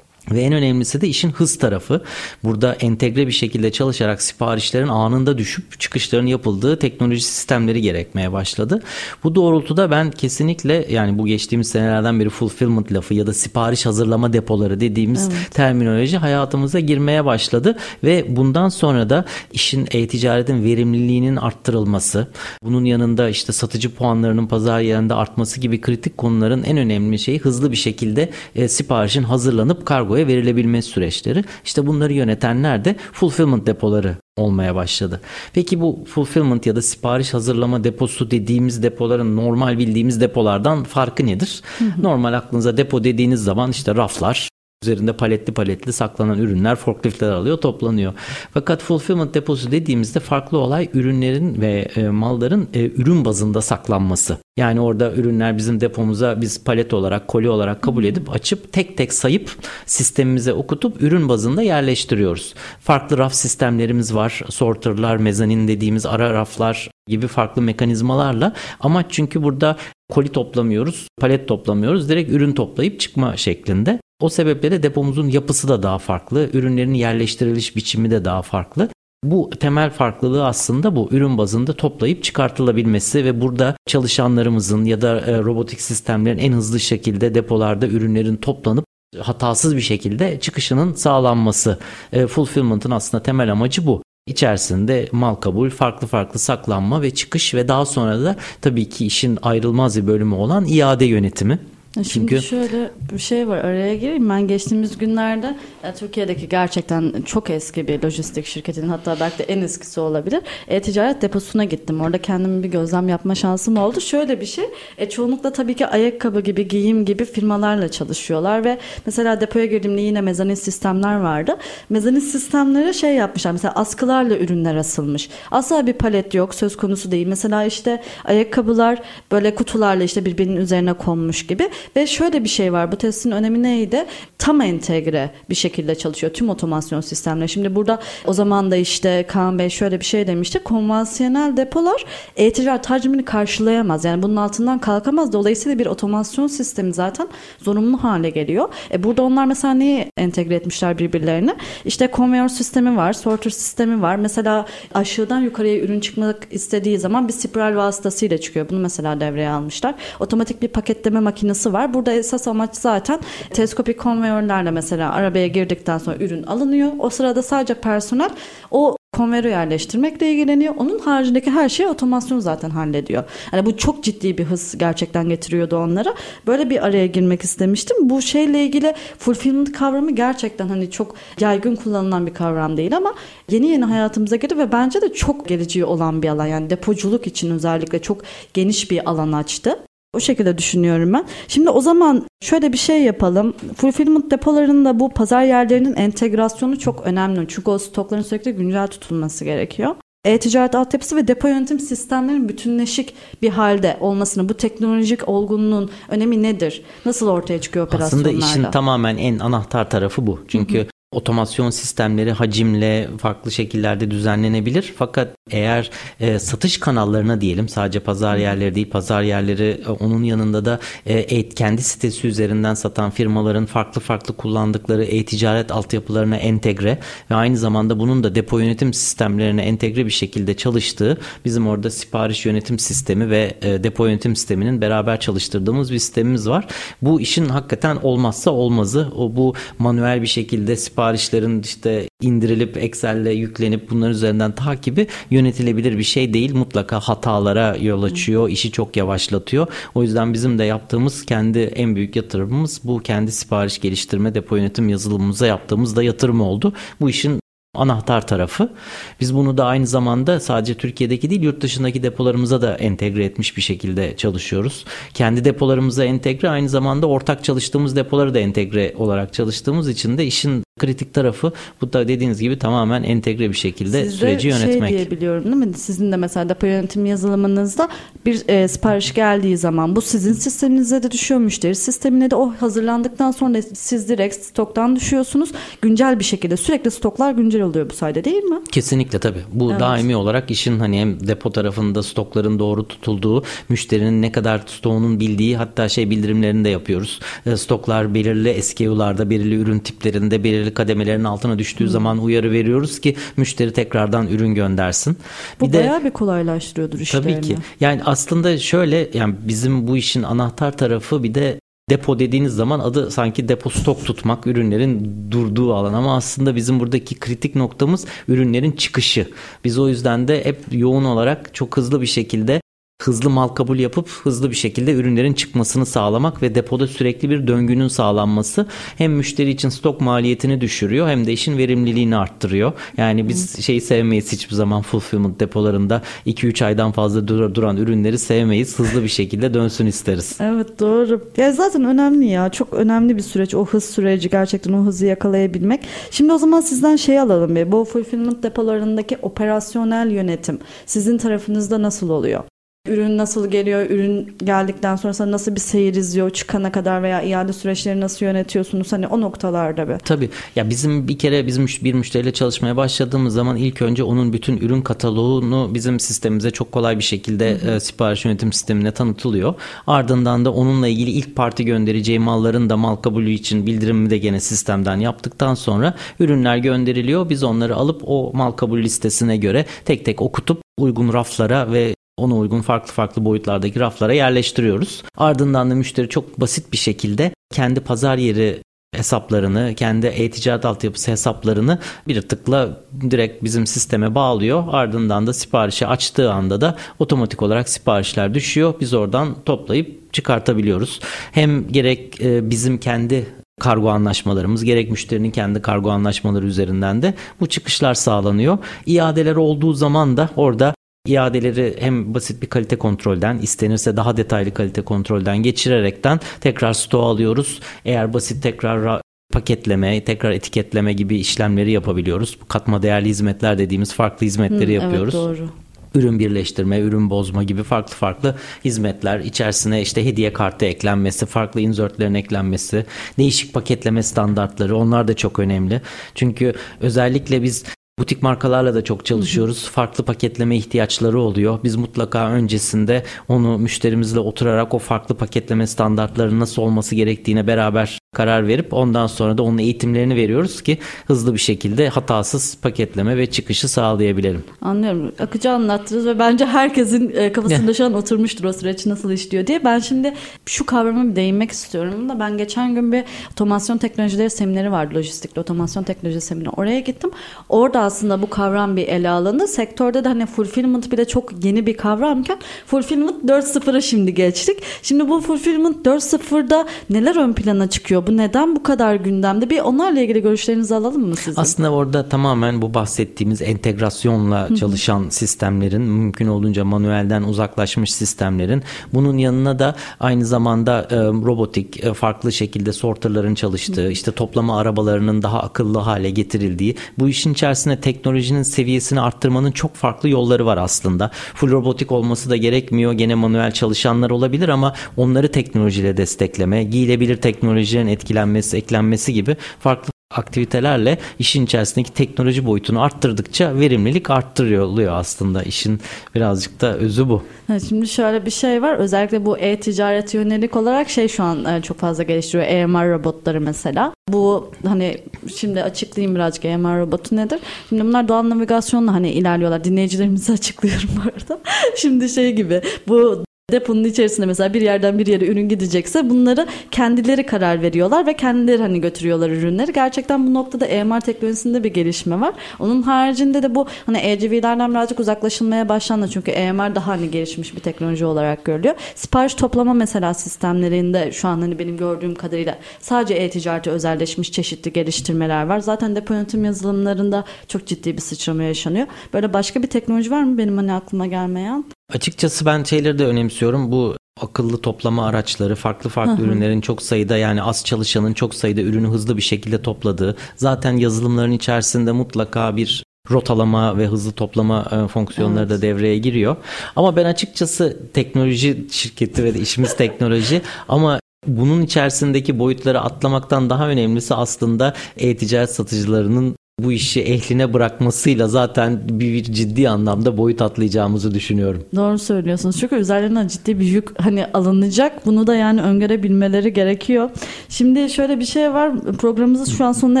Ve en önemlisi de işin hız tarafı. Burada entegre bir şekilde çalışarak siparişlerin anında düşüp çıkışların yapıldığı teknoloji sistemleri gerekmeye başladı. Bu doğrultuda ben kesinlikle yani bu geçtiğimiz senelerden beri fulfillment lafı ya da sipariş hazırlama depoları dediğimiz evet. terminoloji hayatımıza girmeye başladı ve bundan sonra da işin e-ticaretin verimliliğinin arttırılması, bunun yanında işte satıcı puanlarının pazar yerinde artması gibi kritik konuların en önemli şeyi hızlı bir şekilde e, siparişin hazırlanıp kargoya kargoya verilebilme süreçleri. İşte bunları yönetenler de fulfillment depoları olmaya başladı. Peki bu fulfillment ya da sipariş hazırlama deposu dediğimiz depoların normal bildiğimiz depolardan farkı nedir? Hı hı. Normal aklınıza depo dediğiniz zaman işte raflar, Üzerinde paletli paletli saklanan ürünler forkliftler alıyor toplanıyor. Fakat fulfillment deposu dediğimizde farklı olay ürünlerin ve e, malların e, ürün bazında saklanması. Yani orada ürünler bizim depomuza biz palet olarak koli olarak kabul edip açıp tek tek sayıp sistemimize okutup ürün bazında yerleştiriyoruz. Farklı raf sistemlerimiz var. Sorterlar, mezanin dediğimiz ara raflar gibi farklı mekanizmalarla amaç çünkü burada koli toplamıyoruz, palet toplamıyoruz. Direkt ürün toplayıp çıkma şeklinde. O sebeple de depomuzun yapısı da daha farklı, ürünlerin yerleştiriliş biçimi de daha farklı. Bu temel farklılığı aslında bu ürün bazında toplayıp çıkartılabilmesi ve burada çalışanlarımızın ya da e, robotik sistemlerin en hızlı şekilde depolarda ürünlerin toplanıp hatasız bir şekilde çıkışının sağlanması. E, fulfillment'ın aslında temel amacı bu. İçerisinde mal kabul, farklı farklı saklanma ve çıkış ve daha sonra da tabii ki işin ayrılmaz bir bölümü olan iade yönetimi. Şimdi Çünkü... şöyle bir şey var araya gireyim. Ben geçtiğimiz günlerde Türkiye'deki gerçekten çok eski bir lojistik şirketinin hatta belki de en eskisi olabilir. E-ticaret deposuna gittim. Orada kendime bir gözlem yapma şansım oldu. Şöyle bir şey. E, çoğunlukla tabii ki ayakkabı gibi, giyim gibi firmalarla çalışıyorlar ve mesela depoya girdiğimde yine mezanin sistemler vardı. Mezanin sistemleri şey yapmışlar. Mesela askılarla ürünler asılmış. Asla bir palet yok. Söz konusu değil. Mesela işte ayakkabılar böyle kutularla işte birbirinin üzerine konmuş gibi ve şöyle bir şey var. Bu testin önemi neydi? Tam entegre bir şekilde çalışıyor tüm otomasyon sistemleri. Şimdi burada o zaman da işte Kaan Bey şöyle bir şey demişti. Konvansiyonel depolar e-ticaret hacmini karşılayamaz. Yani bunun altından kalkamaz. Dolayısıyla bir otomasyon sistemi zaten zorunlu hale geliyor. E burada onlar mesela neyi entegre etmişler birbirlerine? İşte konveyör sistemi var, sorter sistemi var. Mesela aşağıdan yukarıya ürün çıkmak istediği zaman bir spiral vasıtasıyla çıkıyor. Bunu mesela devreye almışlar. Otomatik bir paketleme makinesi var. Burada esas amaç zaten teleskopik konveyörlerle mesela arabaya girdikten sonra ürün alınıyor. O sırada sadece personel o konveyöre yerleştirmekle ilgileniyor. Onun haricindeki her şeyi otomasyon zaten hallediyor. Yani bu çok ciddi bir hız gerçekten getiriyordu onlara. Böyle bir araya girmek istemiştim. Bu şeyle ilgili fulfillment kavramı gerçekten hani çok yaygın kullanılan bir kavram değil ama yeni yeni hayatımıza girdi ve bence de çok geleceği olan bir alan. Yani depoculuk için özellikle çok geniş bir alan açtı. O şekilde düşünüyorum ben. Şimdi o zaman şöyle bir şey yapalım. Fulfillment depolarında bu pazar yerlerinin entegrasyonu çok önemli. Çünkü o stokların sürekli güncel tutulması gerekiyor. E-ticaret altyapısı ve depo yönetim sistemlerinin bütünleşik bir halde olmasını, bu teknolojik olgunluğun önemi nedir? Nasıl ortaya çıkıyor operasyonlarda? Aslında işin tamamen en anahtar tarafı bu. Çünkü. Otomasyon sistemleri hacimle farklı şekillerde düzenlenebilir. Fakat eğer e, satış kanallarına diyelim sadece pazar yerleri değil pazar yerleri e, onun yanında da e, kendi sitesi üzerinden satan firmaların farklı farklı kullandıkları e-ticaret altyapılarına entegre ve aynı zamanda bunun da depo yönetim sistemlerine entegre bir şekilde çalıştığı bizim orada sipariş yönetim sistemi ve e, depo yönetim sisteminin beraber çalıştırdığımız bir sistemimiz var. Bu işin hakikaten olmazsa olmazı. O bu manuel bir şekilde sipariş siparişlerin işte indirilip Excel'le yüklenip bunların üzerinden takibi yönetilebilir bir şey değil. Mutlaka hatalara yol açıyor, işi çok yavaşlatıyor. O yüzden bizim de yaptığımız kendi en büyük yatırımımız bu kendi sipariş geliştirme depo yönetim yazılımımıza yaptığımız da yatırım oldu. Bu işin anahtar tarafı. Biz bunu da aynı zamanda sadece Türkiye'deki değil yurt dışındaki depolarımıza da entegre etmiş bir şekilde çalışıyoruz. Kendi depolarımıza entegre aynı zamanda ortak çalıştığımız depoları da entegre olarak çalıştığımız için de işin kritik tarafı bu da dediğiniz gibi tamamen entegre bir şekilde Sizde süreci yönetmek. şey diyebiliyorum değil mi? Sizin de mesela depo yönetim yazılımınızda bir e, sipariş geldiği zaman bu sizin sisteminize de düşüyor müşteri sistemine de o hazırlandıktan sonra siz direkt stoktan düşüyorsunuz. Güncel bir şekilde sürekli stoklar güncel oluyor bu sayede değil mi? Kesinlikle tabii. Bu evet. daimi olarak işin hani hem depo tarafında stokların doğru tutulduğu, müşterinin ne kadar stoğunun bildiği hatta şey bildirimlerini de yapıyoruz. E, stoklar belirli SKU'larda, belirli ürün tiplerinde, belirli belirli kademelerin altına düştüğü hmm. zaman uyarı veriyoruz ki müşteri tekrardan ürün göndersin. Bu bir bayağı de, bir kolaylaştırıyordur işlerini. Tabii ki. Yani aslında şöyle yani bizim bu işin anahtar tarafı bir de depo dediğiniz zaman adı sanki depo stok tutmak ürünlerin durduğu alan ama aslında bizim buradaki kritik noktamız ürünlerin çıkışı. Biz o yüzden de hep yoğun olarak çok hızlı bir şekilde hızlı mal kabul yapıp hızlı bir şekilde ürünlerin çıkmasını sağlamak ve depoda sürekli bir döngünün sağlanması hem müşteri için stok maliyetini düşürüyor hem de işin verimliliğini arttırıyor. Yani biz şeyi sevmeyiz hiçbir zaman fulfillment depolarında 2-3 aydan fazla dur duran ürünleri sevmeyiz. Hızlı bir şekilde dönsün isteriz. Evet doğru. Ya zaten önemli ya. Çok önemli bir süreç. O hız süreci gerçekten o hızı yakalayabilmek. Şimdi o zaman sizden şey alalım bir. Bu fulfillment depolarındaki operasyonel yönetim sizin tarafınızda nasıl oluyor? Ürün nasıl geliyor? Ürün geldikten sonra nasıl bir seyir izliyor çıkana kadar veya iade süreçleri nasıl yönetiyorsunuz? Hani o noktalarda bir. Tabii. Ya bizim bir kere bizim bir müşteriyle çalışmaya başladığımız zaman ilk önce onun bütün ürün kataloğunu bizim sistemimize çok kolay bir şekilde E, sipariş yönetim sistemine tanıtılıyor. Ardından da onunla ilgili ilk parti göndereceği malların da mal kabulü için bildirimimi de gene sistemden yaptıktan sonra ürünler gönderiliyor. Biz onları alıp o mal kabul listesine göre tek tek okutup uygun raflara ve ona uygun farklı farklı boyutlardaki raflara yerleştiriyoruz. Ardından da müşteri çok basit bir şekilde kendi pazar yeri hesaplarını, kendi e-ticaret altyapısı hesaplarını bir tıkla direkt bizim sisteme bağlıyor. Ardından da siparişi açtığı anda da otomatik olarak siparişler düşüyor. Biz oradan toplayıp çıkartabiliyoruz. Hem gerek e, bizim kendi kargo anlaşmalarımız gerek müşterinin kendi kargo anlaşmaları üzerinden de bu çıkışlar sağlanıyor. İadeler olduğu zaman da orada iadeleri hem basit bir kalite kontrolden istenirse daha detaylı kalite kontrolden geçirerekten tekrar stoğa alıyoruz. Eğer basit tekrar paketleme, tekrar etiketleme gibi işlemleri yapabiliyoruz. Katma değerli hizmetler dediğimiz farklı hizmetleri Hı, yapıyoruz. Evet doğru ürün birleştirme, ürün bozma gibi farklı farklı hizmetler içerisine işte hediye kartı eklenmesi, farklı insertlerin eklenmesi, değişik paketleme standartları onlar da çok önemli. Çünkü özellikle biz Butik markalarla da çok çalışıyoruz. Farklı paketleme ihtiyaçları oluyor. Biz mutlaka öncesinde onu müşterimizle oturarak o farklı paketleme standartları nasıl olması gerektiğine beraber karar verip ondan sonra da onun eğitimlerini veriyoruz ki hızlı bir şekilde hatasız paketleme ve çıkışı sağlayabilelim. Anlıyorum. Akıcı anlattınız ve bence herkesin e, kafasında şu an oturmuştur o süreç nasıl işliyor diye. Ben şimdi şu kavrama bir değinmek istiyorum. Da ben geçen gün bir otomasyon teknolojileri semineri vardı. Lojistikli otomasyon teknoloji semineri. Oraya gittim. Orada aslında bu kavram bir ele alındı. Sektörde de hani fulfillment bile çok yeni bir kavramken fulfillment 4.0'a şimdi geçtik. Şimdi bu fulfillment 4.0'da neler ön plana çıkıyor? Bu neden bu kadar gündemde? Bir onlarla ilgili görüşlerinizi alalım mı sizin? Aslında orada tamamen bu bahsettiğimiz entegrasyonla çalışan sistemlerin mümkün olduğunca manuelden uzaklaşmış sistemlerin bunun yanına da aynı zamanda e, robotik e, farklı şekilde sorterların çalıştığı işte toplama arabalarının daha akıllı hale getirildiği bu işin içerisinde teknolojinin seviyesini arttırmanın çok farklı yolları var aslında. Full robotik olması da gerekmiyor. Gene manuel çalışanlar olabilir ama onları teknolojiyle destekleme, giyilebilir teknolojilerin etkilenmesi, eklenmesi gibi farklı aktivitelerle işin içerisindeki teknoloji boyutunu arttırdıkça verimlilik arttırıyor oluyor aslında işin birazcık da özü bu. Şimdi şöyle bir şey var özellikle bu e-ticaret yönelik olarak şey şu an e, çok fazla geliştiriyor EMR robotları mesela. Bu hani şimdi açıklayayım birazcık EMR robotu nedir? Şimdi bunlar doğal navigasyonla hani ilerliyorlar. Dinleyicilerimize açıklıyorum bu arada. şimdi şey gibi bu Deponun içerisinde mesela bir yerden bir yere ürün gidecekse bunları kendileri karar veriyorlar ve kendileri hani götürüyorlar ürünleri. Gerçekten bu noktada EMR teknolojisinde bir gelişme var. Onun haricinde de bu hani ECV'lerden birazcık uzaklaşılmaya başlandı. Çünkü EMR daha hani gelişmiş bir teknoloji olarak görülüyor. Sipariş toplama mesela sistemlerinde şu an hani benim gördüğüm kadarıyla sadece e-ticarete özelleşmiş çeşitli geliştirmeler var. Zaten depo yönetim yazılımlarında çok ciddi bir sıçrama yaşanıyor. Böyle başka bir teknoloji var mı benim hani aklıma gelmeyen? Açıkçası ben şeyleri de önemsiyorum. Bu akıllı toplama araçları, farklı farklı ürünlerin çok sayıda yani az çalışanın çok sayıda ürünü hızlı bir şekilde topladığı. Zaten yazılımların içerisinde mutlaka bir rotalama ve hızlı toplama e, fonksiyonları evet. da devreye giriyor. Ama ben açıkçası teknoloji şirketi ve işimiz teknoloji ama bunun içerisindeki boyutları atlamaktan daha önemlisi aslında e-ticaret satıcılarının bu işi ehline bırakmasıyla zaten bir, bir ciddi anlamda boyut atlayacağımızı düşünüyorum. Doğru söylüyorsunuz. Çünkü üzerlerine ciddi bir yük hani alınacak. Bunu da yani öngörebilmeleri gerekiyor. Şimdi şöyle bir şey var. Programımızın şu an sonuna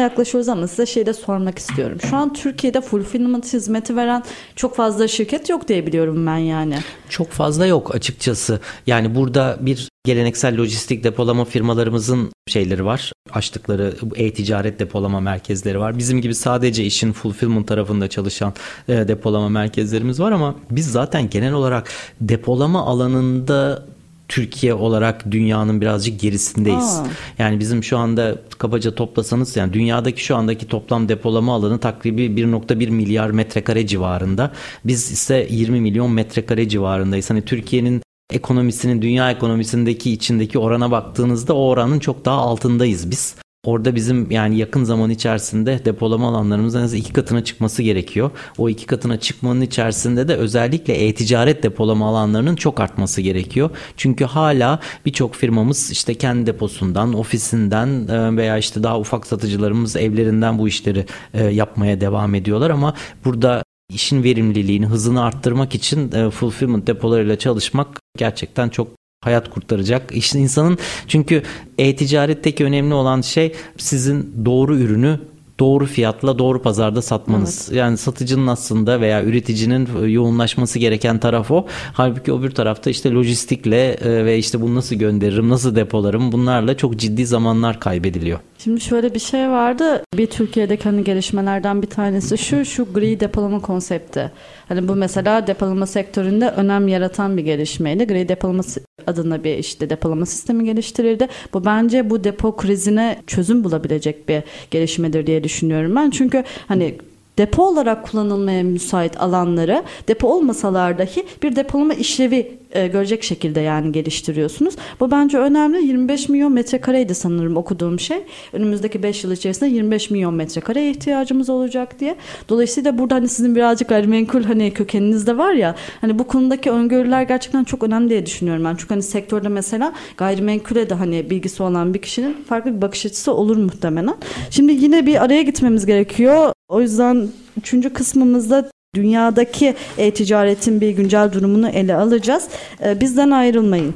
yaklaşıyoruz ama size şey de sormak istiyorum. Şu an Türkiye'de fulfillment hizmeti veren çok fazla şirket yok diye biliyorum ben yani. Çok fazla yok açıkçası. Yani burada bir geleneksel lojistik depolama firmalarımızın şeyleri var. Açtıkları e-ticaret depolama merkezleri var. Bizim gibi sadece işin fulfillment tarafında çalışan e, depolama merkezlerimiz var ama biz zaten genel olarak depolama alanında Türkiye olarak dünyanın birazcık gerisindeyiz. Aa. Yani bizim şu anda kabaca toplasanız yani dünyadaki şu andaki toplam depolama alanı takribi 1.1 milyar metrekare civarında. Biz ise 20 milyon metrekare civarındayız. Hani Türkiye'nin ekonomisinin dünya ekonomisindeki içindeki orana baktığınızda o oranın çok daha altındayız biz. Orada bizim yani yakın zaman içerisinde depolama alanlarımızın en az iki katına çıkması gerekiyor. O iki katına çıkmanın içerisinde de özellikle e-ticaret depolama alanlarının çok artması gerekiyor. Çünkü hala birçok firmamız işte kendi deposundan, ofisinden e, veya işte daha ufak satıcılarımız evlerinden bu işleri e, yapmaya devam ediyorlar ama burada işin verimliliğini, hızını arttırmak için e, fulfillment depolarıyla çalışmak gerçekten çok hayat kurtaracak. İşte insanın çünkü e-ticaretteki önemli olan şey sizin doğru ürünü doğru fiyatla doğru pazarda satmanız. Evet. Yani satıcının aslında veya üreticinin yoğunlaşması gereken taraf o. Halbuki öbür tarafta işte lojistikle e, ve işte bunu nasıl gönderirim, nasıl depolarım bunlarla çok ciddi zamanlar kaybediliyor. Şimdi şöyle bir şey vardı. Bir Türkiye'deki hani gelişmelerden bir tanesi şu, şu gri depolama konsepti. Hani bu mesela depolama sektöründe önem yaratan bir gelişmeydi. Gri depolama adına bir işte depolama sistemi geliştirildi. Bu bence bu depo krizine çözüm bulabilecek bir gelişmedir diye düşünüyorum ben. Çünkü hani depo olarak kullanılmaya müsait alanları depo olmasalar dahi bir depolama işlevi e, görecek şekilde yani geliştiriyorsunuz. Bu bence önemli. 25 milyon metrekareydi sanırım okuduğum şey. Önümüzdeki 5 yıl içerisinde 25 milyon metrekareye ihtiyacımız olacak diye. Dolayısıyla burada hani sizin birazcık gayrimenkul hani kökeniniz de var ya hani bu konudaki öngörüler gerçekten çok önemli diye düşünüyorum ben. Çünkü hani sektörde mesela gayrimenkule de hani bilgisi olan bir kişinin farklı bir bakış açısı olur muhtemelen. Şimdi yine bir araya gitmemiz gerekiyor. O yüzden üçüncü kısmımızda dünyadaki e-ticaretin bir güncel durumunu ele alacağız. E, bizden ayrılmayın.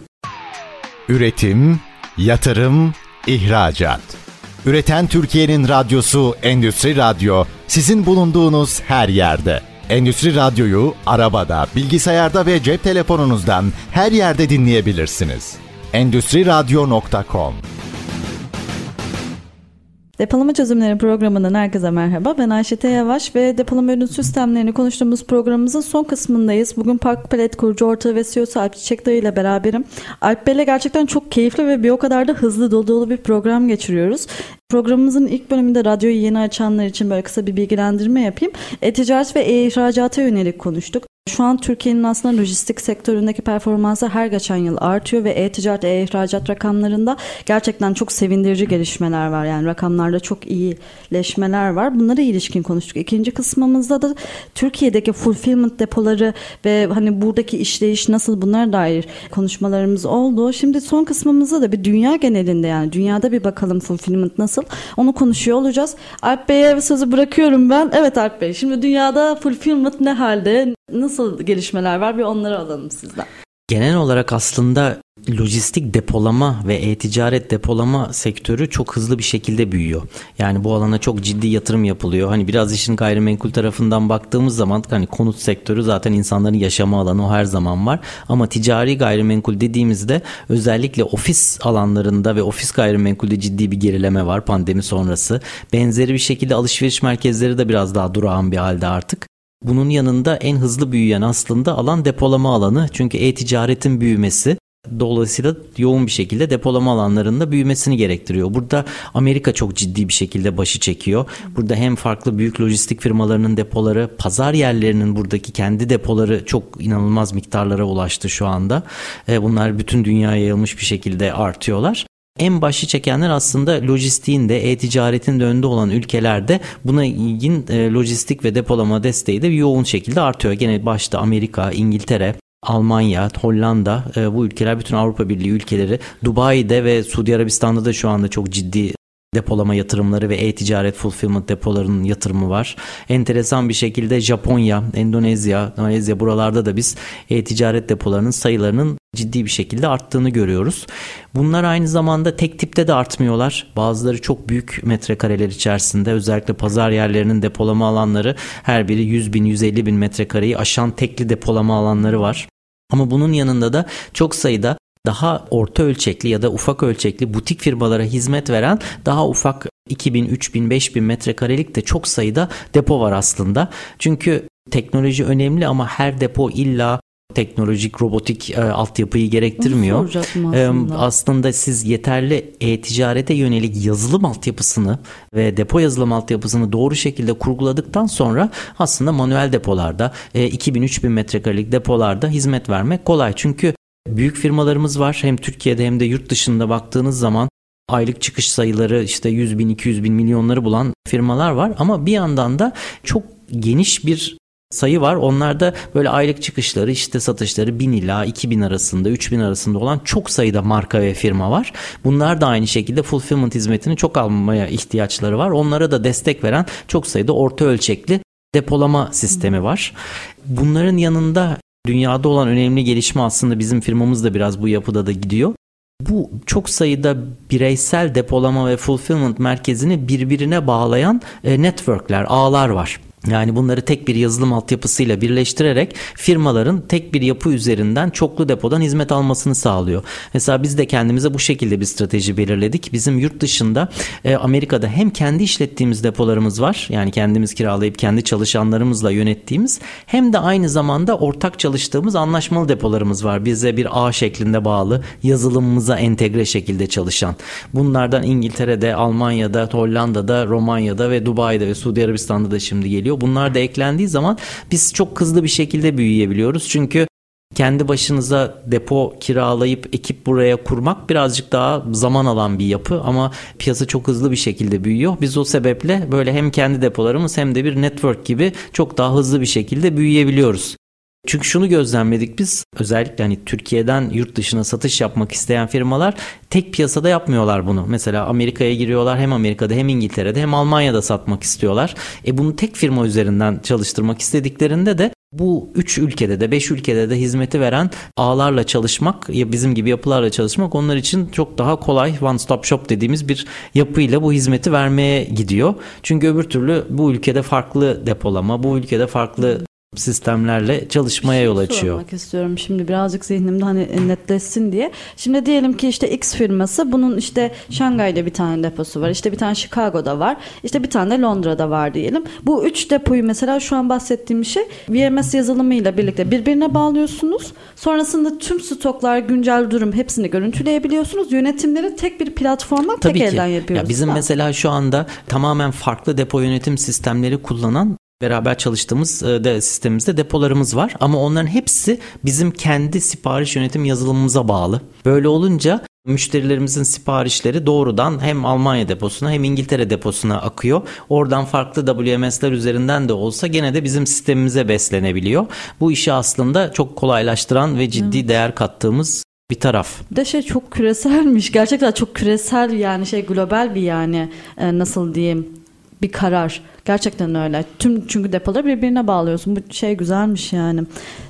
Üretim, yatırım, ihracat. Üreten Türkiye'nin radyosu Endüstri Radyo sizin bulunduğunuz her yerde. Endüstri Radyo'yu arabada, bilgisayarda ve cep telefonunuzdan her yerde dinleyebilirsiniz. Endüstri Radyo.com Depolama Çözümleri programından herkese merhaba. Ben Ayşe T. Yavaş ve depolama ürün sistemlerini konuştuğumuz programımızın son kısmındayız. Bugün Park Palet kurucu ortağı ve CEO'su Alp Çiçek Dayı ile beraberim. Alp Bey'le gerçekten çok keyifli ve bir o kadar da hızlı dolu dolu bir program geçiriyoruz. Programımızın ilk bölümünde radyoyu yeni açanlar için böyle kısa bir bilgilendirme yapayım. E-ticaret ve e-ihracata yönelik konuştuk. Şu an Türkiye'nin aslında lojistik sektöründeki performansı her geçen yıl artıyor ve e-ticaret, e-ihracat rakamlarında gerçekten çok sevindirici gelişmeler var. Yani rakamlarda çok iyileşmeler var. Bunlara ilişkin konuştuk. İkinci kısmımızda da Türkiye'deki fulfillment depoları ve hani buradaki işleyiş nasıl bunlara dair konuşmalarımız oldu. Şimdi son kısmımızda da bir dünya genelinde yani dünyada bir bakalım fulfillment nasıl onu konuşuyor olacağız. Alp Bey'e sözü bırakıyorum ben. Evet Alp Bey şimdi dünyada fulfillment ne halde? Nasıl gelişmeler var bir onları alalım sizden. Genel olarak aslında lojistik depolama ve e-ticaret depolama sektörü çok hızlı bir şekilde büyüyor. Yani bu alana çok ciddi yatırım yapılıyor. Hani biraz işin gayrimenkul tarafından baktığımız zaman hani konut sektörü zaten insanların yaşama alanı o her zaman var. Ama ticari gayrimenkul dediğimizde özellikle ofis alanlarında ve ofis gayrimenkulde ciddi bir gerileme var pandemi sonrası. Benzeri bir şekilde alışveriş merkezleri de biraz daha durağan bir halde artık. Bunun yanında en hızlı büyüyen aslında alan depolama alanı. Çünkü e-ticaretin büyümesi Dolayısıyla yoğun bir şekilde depolama alanlarında büyümesini gerektiriyor. Burada Amerika çok ciddi bir şekilde başı çekiyor. Burada hem farklı büyük lojistik firmalarının depoları, pazar yerlerinin buradaki kendi depoları çok inanılmaz miktarlara ulaştı şu anda. E, bunlar bütün dünyaya yayılmış bir şekilde artıyorlar. En başı çekenler aslında lojistiğin de e-ticaretin de önde olan ülkelerde buna ilgin e, lojistik ve depolama desteği de yoğun şekilde artıyor. Gene başta Amerika, İngiltere, Almanya, Hollanda e, bu ülkeler bütün Avrupa Birliği ülkeleri Dubai'de ve Suudi Arabistan'da da şu anda çok ciddi depolama yatırımları ve e-ticaret fulfillment depolarının yatırımı var. Enteresan bir şekilde Japonya, Endonezya, Malezya buralarda da biz e-ticaret depolarının sayılarının ciddi bir şekilde arttığını görüyoruz. Bunlar aynı zamanda tek tipte de artmıyorlar. Bazıları çok büyük metrekareler içerisinde özellikle pazar yerlerinin depolama alanları her biri 100 bin 150 bin metrekareyi aşan tekli depolama alanları var. Ama bunun yanında da çok sayıda daha orta ölçekli ya da ufak ölçekli butik firmalara hizmet veren daha ufak 2000, 3000, 5000 metrekarelik de çok sayıda depo var aslında. Çünkü teknoloji önemli ama her depo illa teknolojik robotik e, altyapıyı gerektirmiyor. aslında. E, aslında siz yeterli e-ticarete yönelik yazılım altyapısını ve depo yazılım altyapısını doğru şekilde kurguladıktan sonra aslında manuel depolarda e, 2000-3000 metrekarelik depolarda hizmet vermek kolay. Çünkü büyük firmalarımız var hem Türkiye'de hem de yurt dışında baktığınız zaman aylık çıkış sayıları işte 100 bin 200 bin milyonları bulan firmalar var ama bir yandan da çok geniş bir sayı var. Onlarda böyle aylık çıkışları işte satışları 1000 ila 2000 arasında 3000 arasında olan çok sayıda marka ve firma var. Bunlar da aynı şekilde fulfillment hizmetini çok almaya ihtiyaçları var. Onlara da destek veren çok sayıda orta ölçekli depolama sistemi var. Bunların yanında dünyada olan önemli gelişme aslında bizim firmamız da biraz bu yapıda da gidiyor. Bu çok sayıda bireysel depolama ve fulfillment merkezini birbirine bağlayan e, networkler, ağlar var. Yani bunları tek bir yazılım altyapısıyla birleştirerek firmaların tek bir yapı üzerinden çoklu depodan hizmet almasını sağlıyor. Mesela biz de kendimize bu şekilde bir strateji belirledik. Bizim yurt dışında e, Amerika'da hem kendi işlettiğimiz depolarımız var. Yani kendimiz kiralayıp kendi çalışanlarımızla yönettiğimiz hem de aynı zamanda ortak çalıştığımız anlaşmalı depolarımız var. Bize bir ağ şeklinde bağlı yazılımımıza entegre şekilde çalışan. Bunlardan İngiltere'de, Almanya'da, Hollanda'da, Romanya'da ve Dubai'de ve Suudi Arabistan'da da şimdi geliyor gerekiyor. Bunlar da eklendiği zaman biz çok hızlı bir şekilde büyüyebiliyoruz. Çünkü kendi başınıza depo kiralayıp ekip buraya kurmak birazcık daha zaman alan bir yapı ama piyasa çok hızlı bir şekilde büyüyor. Biz o sebeple böyle hem kendi depolarımız hem de bir network gibi çok daha hızlı bir şekilde büyüyebiliyoruz. Çünkü şunu gözlemledik biz özellikle hani Türkiye'den yurt dışına satış yapmak isteyen firmalar tek piyasada yapmıyorlar bunu. Mesela Amerika'ya giriyorlar hem Amerika'da hem İngiltere'de hem Almanya'da satmak istiyorlar. E bunu tek firma üzerinden çalıştırmak istediklerinde de bu üç ülkede de beş ülkede de hizmeti veren ağlarla çalışmak ya bizim gibi yapılarla çalışmak onlar için çok daha kolay one stop shop dediğimiz bir yapıyla bu hizmeti vermeye gidiyor. Çünkü öbür türlü bu ülkede farklı depolama, bu ülkede farklı sistemlerle çalışmaya yol açıyor. Sormak istiyorum şimdi birazcık zihnimde hani netleşsin diye. Şimdi diyelim ki işte X firması bunun işte Şangay'da bir tane deposu var. İşte bir tane Chicago'da var. İşte bir tane Londra'da var diyelim. Bu üç depoyu mesela şu an bahsettiğim şey VMS yazılımıyla birlikte birbirine bağlıyorsunuz. Sonrasında tüm stoklar, güncel durum hepsini görüntüleyebiliyorsunuz. Yönetimleri tek bir platformdan Tabii tek ki. elden yapıyoruz. Ya bizim Ha. mesela şu anda tamamen farklı depo yönetim sistemleri kullanan beraber çalıştığımız e, de sistemimizde depolarımız var ama onların hepsi bizim kendi sipariş yönetim yazılımımıza bağlı. Böyle olunca müşterilerimizin siparişleri doğrudan hem Almanya deposuna hem İngiltere deposuna akıyor. Oradan farklı WMS'ler üzerinden de olsa gene de bizim sistemimize beslenebiliyor. Bu işi aslında çok kolaylaştıran ve ciddi değer kattığımız bir taraf. Bir de şey çok küreselmiş. Gerçekten çok küresel yani şey global bir yani e, nasıl diyeyim bir karar. Gerçekten öyle. Tüm çünkü depoları birbirine bağlıyorsun. Bu şey güzelmiş yani.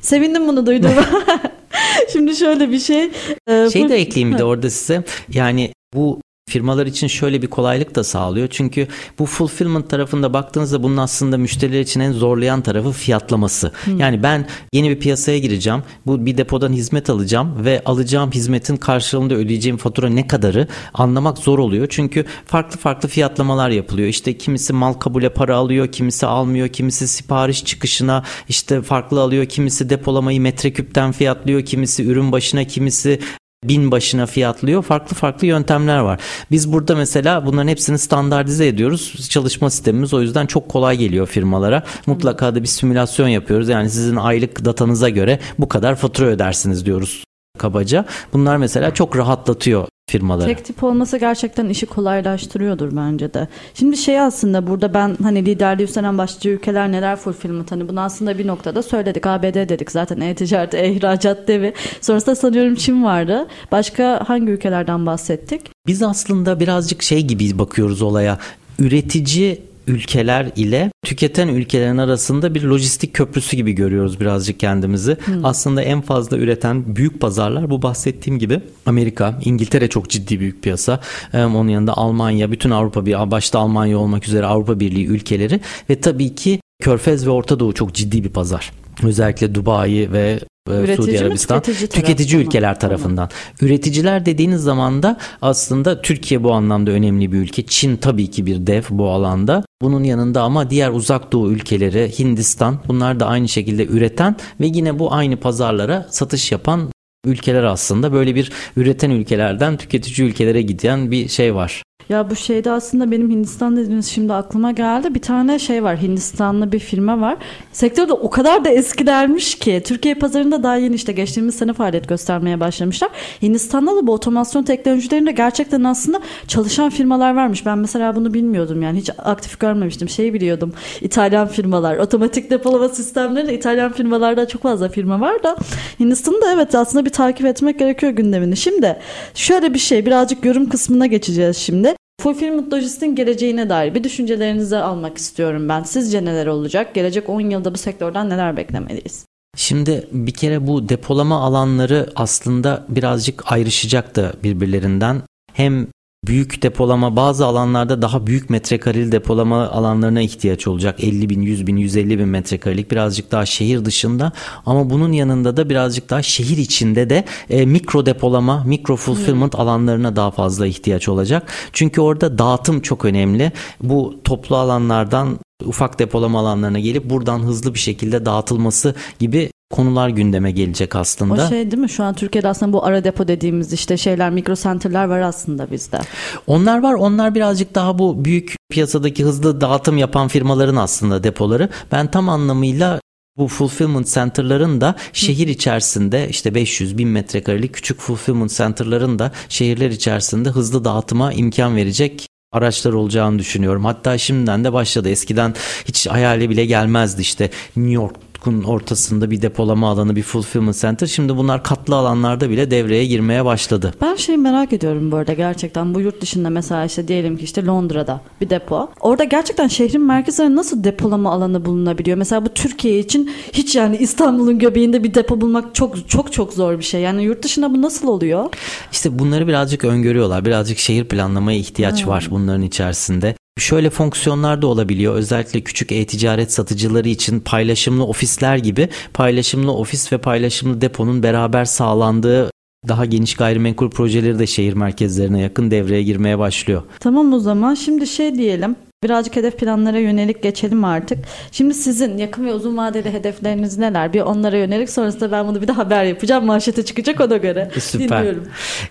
Sevindim bunu duyduğuma. Şimdi şöyle bir şey. e, Şey de ekleyeyim bir de orada size. Yani bu firmalar için şöyle bir kolaylık da sağlıyor. Çünkü bu fulfillment tarafında baktığınızda bunun aslında müşteriler için en zorlayan tarafı fiyatlaması. Yani ben yeni bir piyasaya gireceğim. Bu bir depodan hizmet alacağım ve alacağım hizmetin karşılığında ödeyeceğim fatura ne kadarı anlamak zor oluyor. Çünkü farklı farklı fiyatlamalar yapılıyor. İşte kimisi mal kabule para alıyor, kimisi almıyor, kimisi sipariş çıkışına işte farklı alıyor, kimisi depolamayı metreküpten fiyatlıyor, kimisi ürün başına, kimisi bin başına fiyatlıyor. Farklı farklı yöntemler var. Biz burada mesela bunların hepsini standartize ediyoruz. Çalışma sistemimiz o yüzden çok kolay geliyor firmalara. Mutlaka da bir simülasyon yapıyoruz. Yani sizin aylık datanıza göre bu kadar fatura ödersiniz diyoruz kabaca. Bunlar mesela çok rahatlatıyor firmaları. Tek tip olması gerçekten işi kolaylaştırıyordur bence de. Şimdi şey aslında burada ben hani liderliği üstlenen başlıca ülkeler neler fulfillment hani bunu aslında bir noktada söyledik. ABD dedik zaten e-ticaret, e-ihracat devi. Sonrasında sanıyorum Çin vardı. Başka hangi ülkelerden bahsettik? Biz aslında birazcık şey gibi bakıyoruz olaya. Üretici ülkeler ile tüketen ülkelerin arasında bir lojistik köprüsü gibi görüyoruz birazcık kendimizi. Aslında en fazla üreten büyük pazarlar bu bahsettiğim gibi Amerika, İngiltere çok ciddi büyük piyasa. Ee, Onun yanında Almanya, bütün Avrupa bir başta Almanya olmak üzere Avrupa Birliği ülkeleri ve tabii ki Körfez ve Orta Doğu çok ciddi bir pazar. Özellikle Dubai ve e, Üretici Suudi Arabistan tüketici tüketici ülkeler tarafından. Üreticiler dediğiniz zaman da aslında Türkiye bu anlamda önemli bir ülke. Çin tabii ki bir dev bu alanda. Bunun yanında ama diğer uzak doğu ülkeleri, Hindistan bunlar da aynı şekilde üreten ve yine bu aynı pazarlara satış yapan ülkeler aslında. Böyle bir üreten ülkelerden tüketici ülkelere giden bir şey var. Ya bu şeyde aslında benim Hindistan dediğiniz şimdi aklıma geldi. Bir tane şey var Hindistanlı bir firma var. Sektörde o kadar da eskilermiş ki Türkiye pazarında daha yeni işte geçtiğimiz sene faaliyet göstermeye başlamışlar. Hindistan'da da bu otomasyon teknolojilerinde gerçekten aslında çalışan firmalar varmış. Ben mesela bunu bilmiyordum yani hiç aktif görmemiştim. Şeyi biliyordum İtalyan firmalar otomatik depolama sistemleri İtalyan firmalarda çok fazla firma var da Hindistan'da evet aslında bir takip etmek gerekiyor gündemini. Şimdi şöyle bir şey birazcık yorum kısmına geçeceğiz şimdi. Fulfillment Logist'in geleceğine dair bir düşüncelerinizi almak istiyorum ben. Sizce neler olacak? Gelecek 10 yılda bu sektörden neler beklemeliyiz? Şimdi bir kere bu depolama alanları aslında birazcık ayrışacak da birbirlerinden. Hem büyük depolama bazı alanlarda daha büyük metrekareli depolama alanlarına ihtiyaç olacak. 50 bin, 100 bin, 150 bin metrekarelik birazcık daha şehir dışında ama bunun yanında da birazcık daha şehir içinde de e, mikro depolama, mikro fulfillment alanlarına daha fazla ihtiyaç olacak. Çünkü orada dağıtım çok önemli. Bu toplu alanlardan ufak depolama alanlarına gelip buradan hızlı bir şekilde dağıtılması gibi konular gündeme gelecek aslında. O şey değil mi? Şu an Türkiye'de aslında bu ara depo dediğimiz işte şeyler, mikro center'lar var aslında bizde. Onlar var. Onlar birazcık daha bu büyük piyasadaki hızlı dağıtım yapan firmaların aslında depoları. Ben tam anlamıyla bu fulfillment center'ların da şehir içerisinde işte 500 bin metrekarelik küçük fulfillment center'ların da şehirler içerisinde hızlı dağıtıma imkan verecek araçlar olacağını düşünüyorum. Hatta şimdiden de başladı. Eskiden hiç hayali bile gelmezdi işte New York Çubuk'un ortasında bir depolama alanı, bir fulfillment center. Şimdi bunlar katlı alanlarda bile devreye girmeye başladı. Ben şey merak ediyorum bu arada gerçekten bu yurt dışında mesela işte diyelim ki işte Londra'da bir depo. Orada gerçekten şehrin merkezinde nasıl depolama alanı bulunabiliyor? Mesela bu Türkiye için hiç yani İstanbul'un göbeğinde bir depo bulmak çok çok çok zor bir şey. Yani yurt dışında bu nasıl oluyor? İşte bunları birazcık öngörüyorlar. Birazcık şehir planlamaya ihtiyaç hmm. var bunların içerisinde. Şöyle fonksiyonlar da olabiliyor. Özellikle küçük e-ticaret satıcıları için paylaşımlı ofisler gibi paylaşımlı ofis ve paylaşımlı deponun beraber sağlandığı daha geniş gayrimenkul projeleri de şehir merkezlerine yakın devreye girmeye başlıyor. Tamam o zaman şimdi şey diyelim Birazcık hedef planlara yönelik geçelim artık. Şimdi sizin yakın ve uzun vadeli hedefleriniz neler? Bir onlara yönelik sonrasında ben bunu bir de haber yapacağım. Manşete çıkacak ona göre. E, süper. Dinliyorum.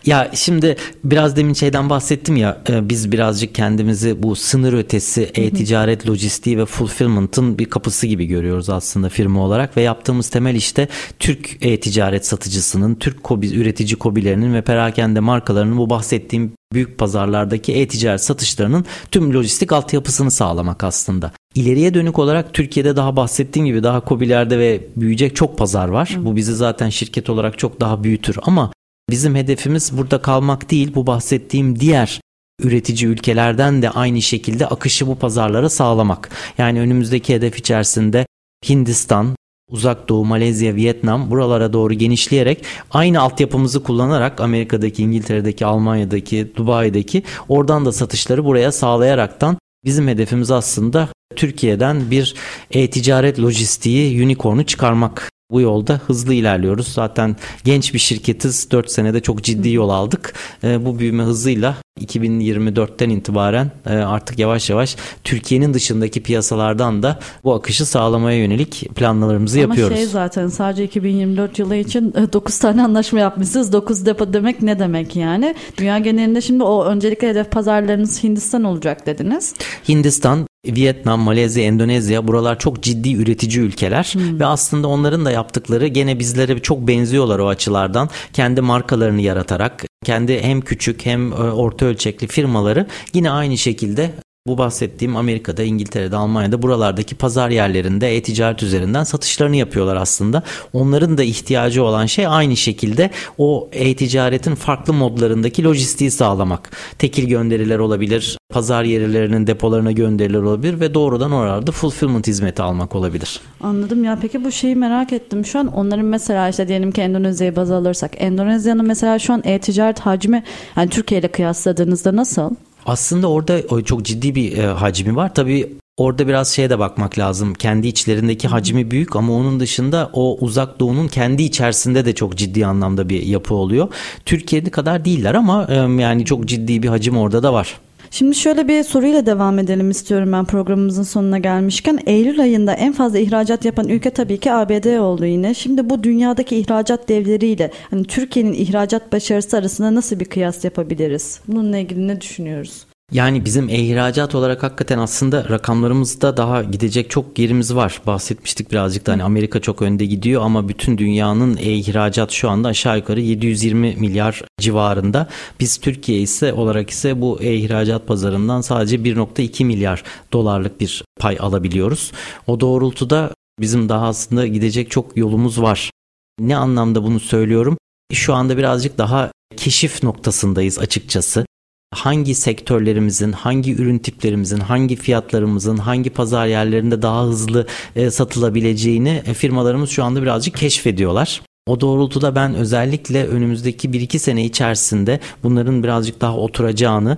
Ya şimdi biraz demin şeyden bahsettim ya e, biz birazcık kendimizi bu sınır ötesi e-ticaret, lojistiği ve fulfillment'ın bir kapısı gibi görüyoruz aslında firma olarak ve yaptığımız temel işte Türk e-ticaret satıcısının, Türk kobi, üretici kobilerinin ve perakende markalarının bu bahsettiğim büyük pazarlardaki e-ticaret satışlarının tüm lojistik altyapısını sağlamak aslında. İleriye dönük olarak Türkiye'de daha bahsettiğim gibi daha kobilerde ve büyüyecek çok pazar var. Hı. Bu bizi zaten şirket olarak çok daha büyütür ama bizim hedefimiz burada kalmak değil bu bahsettiğim diğer üretici ülkelerden de aynı şekilde akışı bu pazarlara sağlamak. Yani önümüzdeki hedef içerisinde Hindistan, Uzak Doğu, Malezya, Vietnam buralara doğru genişleyerek aynı altyapımızı kullanarak Amerika'daki, İngiltere'deki, Almanya'daki, Dubai'deki oradan da satışları buraya sağlayaraktan bizim hedefimiz aslında Türkiye'den bir e-ticaret lojistiği unicorn'u çıkarmak bu yolda hızlı ilerliyoruz. Zaten genç bir şirketiz. 4 senede çok ciddi yol aldık. E, bu büyüme hızıyla 2024'ten itibaren e, artık yavaş yavaş Türkiye'nin dışındaki piyasalardan da bu akışı sağlamaya yönelik planlarımızı Ama yapıyoruz. Ama şey zaten sadece 2024 yılı için 9 e, tane anlaşma yapmışsınız. 9 depo demek ne demek yani? Dünya genelinde şimdi o öncelikle hedef pazarlarınız Hindistan olacak dediniz. Hindistan, Vietnam, Malezya, Endonezya buralar çok ciddi üretici ülkeler hmm. ve aslında onların da yaptıkları gene bizlere çok benziyorlar o açılardan. Kendi markalarını yaratarak kendi hem küçük hem e, orta ölçekli firmaları yine aynı şekilde bu bahsettiğim Amerika'da, İngiltere'de, Almanya'da buralardaki pazar yerlerinde e-ticaret üzerinden satışlarını yapıyorlar aslında. Onların da ihtiyacı olan şey aynı şekilde o e-ticaretin farklı modlarındaki lojistiği sağlamak. Tekil gönderiler olabilir, pazar yerlerinin depolarına gönderiler olabilir ve doğrudan orada fulfillment hizmeti almak olabilir. Anladım ya peki bu şeyi merak ettim. Şu an onların mesela işte diyelim ki Endonezya'yı baz alırsak Endonezya'nın mesela şu an e-ticaret hacmi yani Türkiye ile kıyasladığınızda nasıl? Aslında orada çok ciddi bir e, hacmi var. Tabii Orada biraz şeye de bakmak lazım. Kendi içlerindeki hacmi büyük ama onun dışında o uzak doğunun kendi içerisinde de çok ciddi anlamda bir yapı oluyor. Türkiye'de kadar değiller ama e, yani çok ciddi bir hacim orada da var. Şimdi şöyle bir soruyla devam edelim istiyorum ben programımızın sonuna gelmişken. Eylül ayında en fazla ihracat yapan ülke tabii ki ABD oldu yine. Şimdi bu dünyadaki ihracat devleriyle hani Türkiye'nin ihracat başarısı arasında nasıl bir kıyas yapabiliriz? Bununla ilgili ne düşünüyoruz? Yani bizim e-ihracat olarak hakikaten aslında rakamlarımızda daha gidecek çok yerimiz var. Bahsetmiştik birazcık da hani Amerika çok önde gidiyor ama bütün dünyanın e-ihracat şu anda aşağı yukarı 720 milyar civarında. Biz Türkiye ise olarak ise bu e-ihracat pazarından sadece 1.2 milyar dolarlık bir pay alabiliyoruz. O doğrultuda bizim daha aslında gidecek çok yolumuz var. Ne anlamda bunu söylüyorum? Şu anda birazcık daha keşif noktasındayız açıkçası hangi sektörlerimizin, hangi ürün tiplerimizin, hangi fiyatlarımızın, hangi pazar yerlerinde daha hızlı e, satılabileceğini e, firmalarımız şu anda birazcık keşfediyorlar. O doğrultuda ben özellikle önümüzdeki 1-2 sene içerisinde bunların birazcık daha oturacağını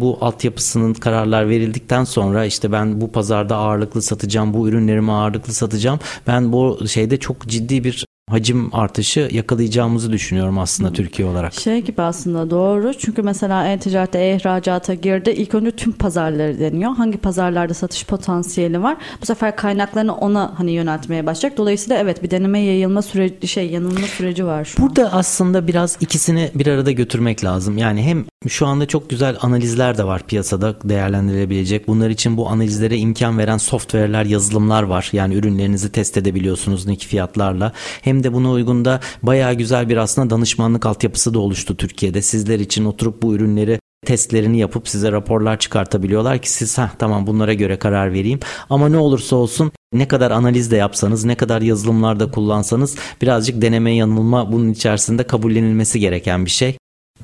bu altyapısının kararlar verildikten sonra işte ben bu pazarda ağırlıklı satacağım, bu ürünlerimi ağırlıklı satacağım. Ben bu şeyde çok ciddi bir hacim artışı yakalayacağımızı düşünüyorum aslında hmm. Türkiye olarak. Şey gibi aslında doğru. Çünkü mesela e-ticarette e-ihracata girdi. İlk önce tüm pazarları deniyor. Hangi pazarlarda satış potansiyeli var? Bu sefer kaynaklarını ona hani yöneltmeye başlayacak. Dolayısıyla evet bir deneme yayılma süreci şey yanılma süreci var şu Burada an. aslında biraz ikisini bir arada götürmek lazım. Yani hem şu anda çok güzel analizler de var piyasada değerlendirilebilecek. Bunlar için bu analizlere imkan veren software'ler, yazılımlar var. Yani ürünlerinizi test edebiliyorsunuz NIK fiyatlarla. Hem de buna uygun da bayağı güzel bir aslında danışmanlık altyapısı da oluştu Türkiye'de. Sizler için oturup bu ürünleri testlerini yapıp size raporlar çıkartabiliyorlar ki siz ha tamam bunlara göre karar vereyim. Ama ne olursa olsun ne kadar analiz de yapsanız, ne kadar yazılımlarda kullansanız birazcık deneme yanılma bunun içerisinde kabullenilmesi gereken bir şey.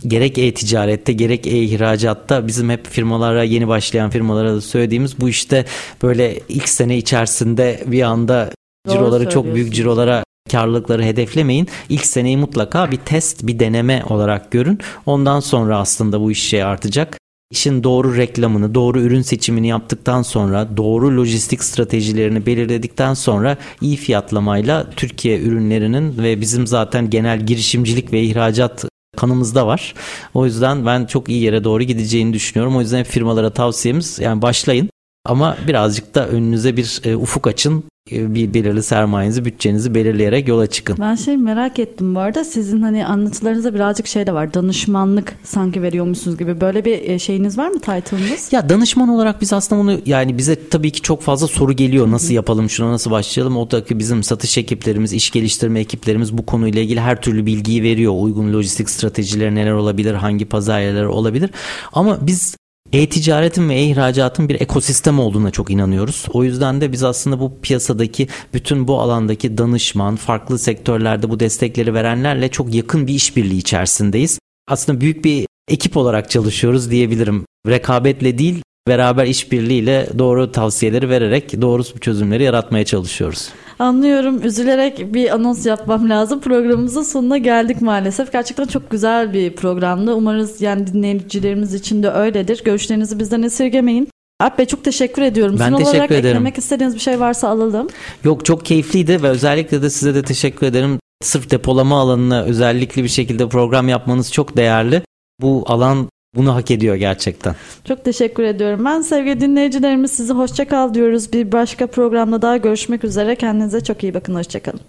Gerek e-ticarette gerek e-ihracatta bizim hep firmalara yeni başlayan firmalara da söylediğimiz bu işte böyle ilk sene içerisinde bir anda ciroları çok büyük cirolara karlılıkları hedeflemeyin. İlk seneyi mutlaka bir test, bir deneme olarak görün. Ondan sonra aslında bu iş şey artacak. İşin doğru reklamını, doğru ürün seçimini yaptıktan sonra, doğru lojistik stratejilerini belirledikten sonra iyi fiyatlamayla Türkiye ürünlerinin ve bizim zaten genel girişimcilik ve ihracat kanımızda var. O yüzden ben çok iyi yere doğru gideceğini düşünüyorum. O yüzden firmalara tavsiyemiz yani başlayın ama birazcık da önünüze bir e, ufuk açın. E, bir belirli sermayenizi, bütçenizi belirleyerek yola çıkın. Ben şey merak ettim bu arada. Sizin hani anlatılarınızda birazcık şey de var. Danışmanlık sanki veriyormuşsunuz gibi. Böyle bir e, şeyiniz var mı title'ınız? Ya danışman olarak biz aslında bunu yani bize tabii ki çok fazla soru geliyor. Nasıl yapalım şuna nasıl başlayalım? O da ki bizim satış ekiplerimiz, iş geliştirme ekiplerimiz bu konuyla ilgili her türlü bilgiyi veriyor. Uygun lojistik stratejileri neler olabilir, hangi pazar yerleri olabilir. Ama biz e-ticaretin ve e-ihracatın bir ekosistem olduğuna çok inanıyoruz. O yüzden de biz aslında bu piyasadaki bütün bu alandaki danışman, farklı sektörlerde bu destekleri verenlerle çok yakın bir işbirliği içerisindeyiz. Aslında büyük bir ekip olarak çalışıyoruz diyebilirim. Rekabetle değil, beraber işbirliğiyle doğru tavsiyeleri vererek doğru çözümleri yaratmaya çalışıyoruz. Anlıyorum. Üzülerek bir anons yapmam lazım. Programımızın sonuna geldik maalesef. Gerçekten çok güzel bir programdı. Umarız yani dinleyicilerimiz için de öyledir. Görüşlerinizi bizden esirgemeyin. Alp Bey çok teşekkür ediyorum. Ben Son teşekkür olarak ederim. eklemek istediğiniz bir şey varsa alalım. Yok çok keyifliydi ve özellikle de size de teşekkür ederim. Sırf depolama alanına özellikle bir şekilde program yapmanız çok değerli. Bu alan bunu hak ediyor gerçekten. Çok teşekkür ediyorum. Ben sevgili dinleyicilerimiz sizi hoşça kal diyoruz. Bir başka programda daha görüşmek üzere. Kendinize çok iyi bakın. Hoşçakalın.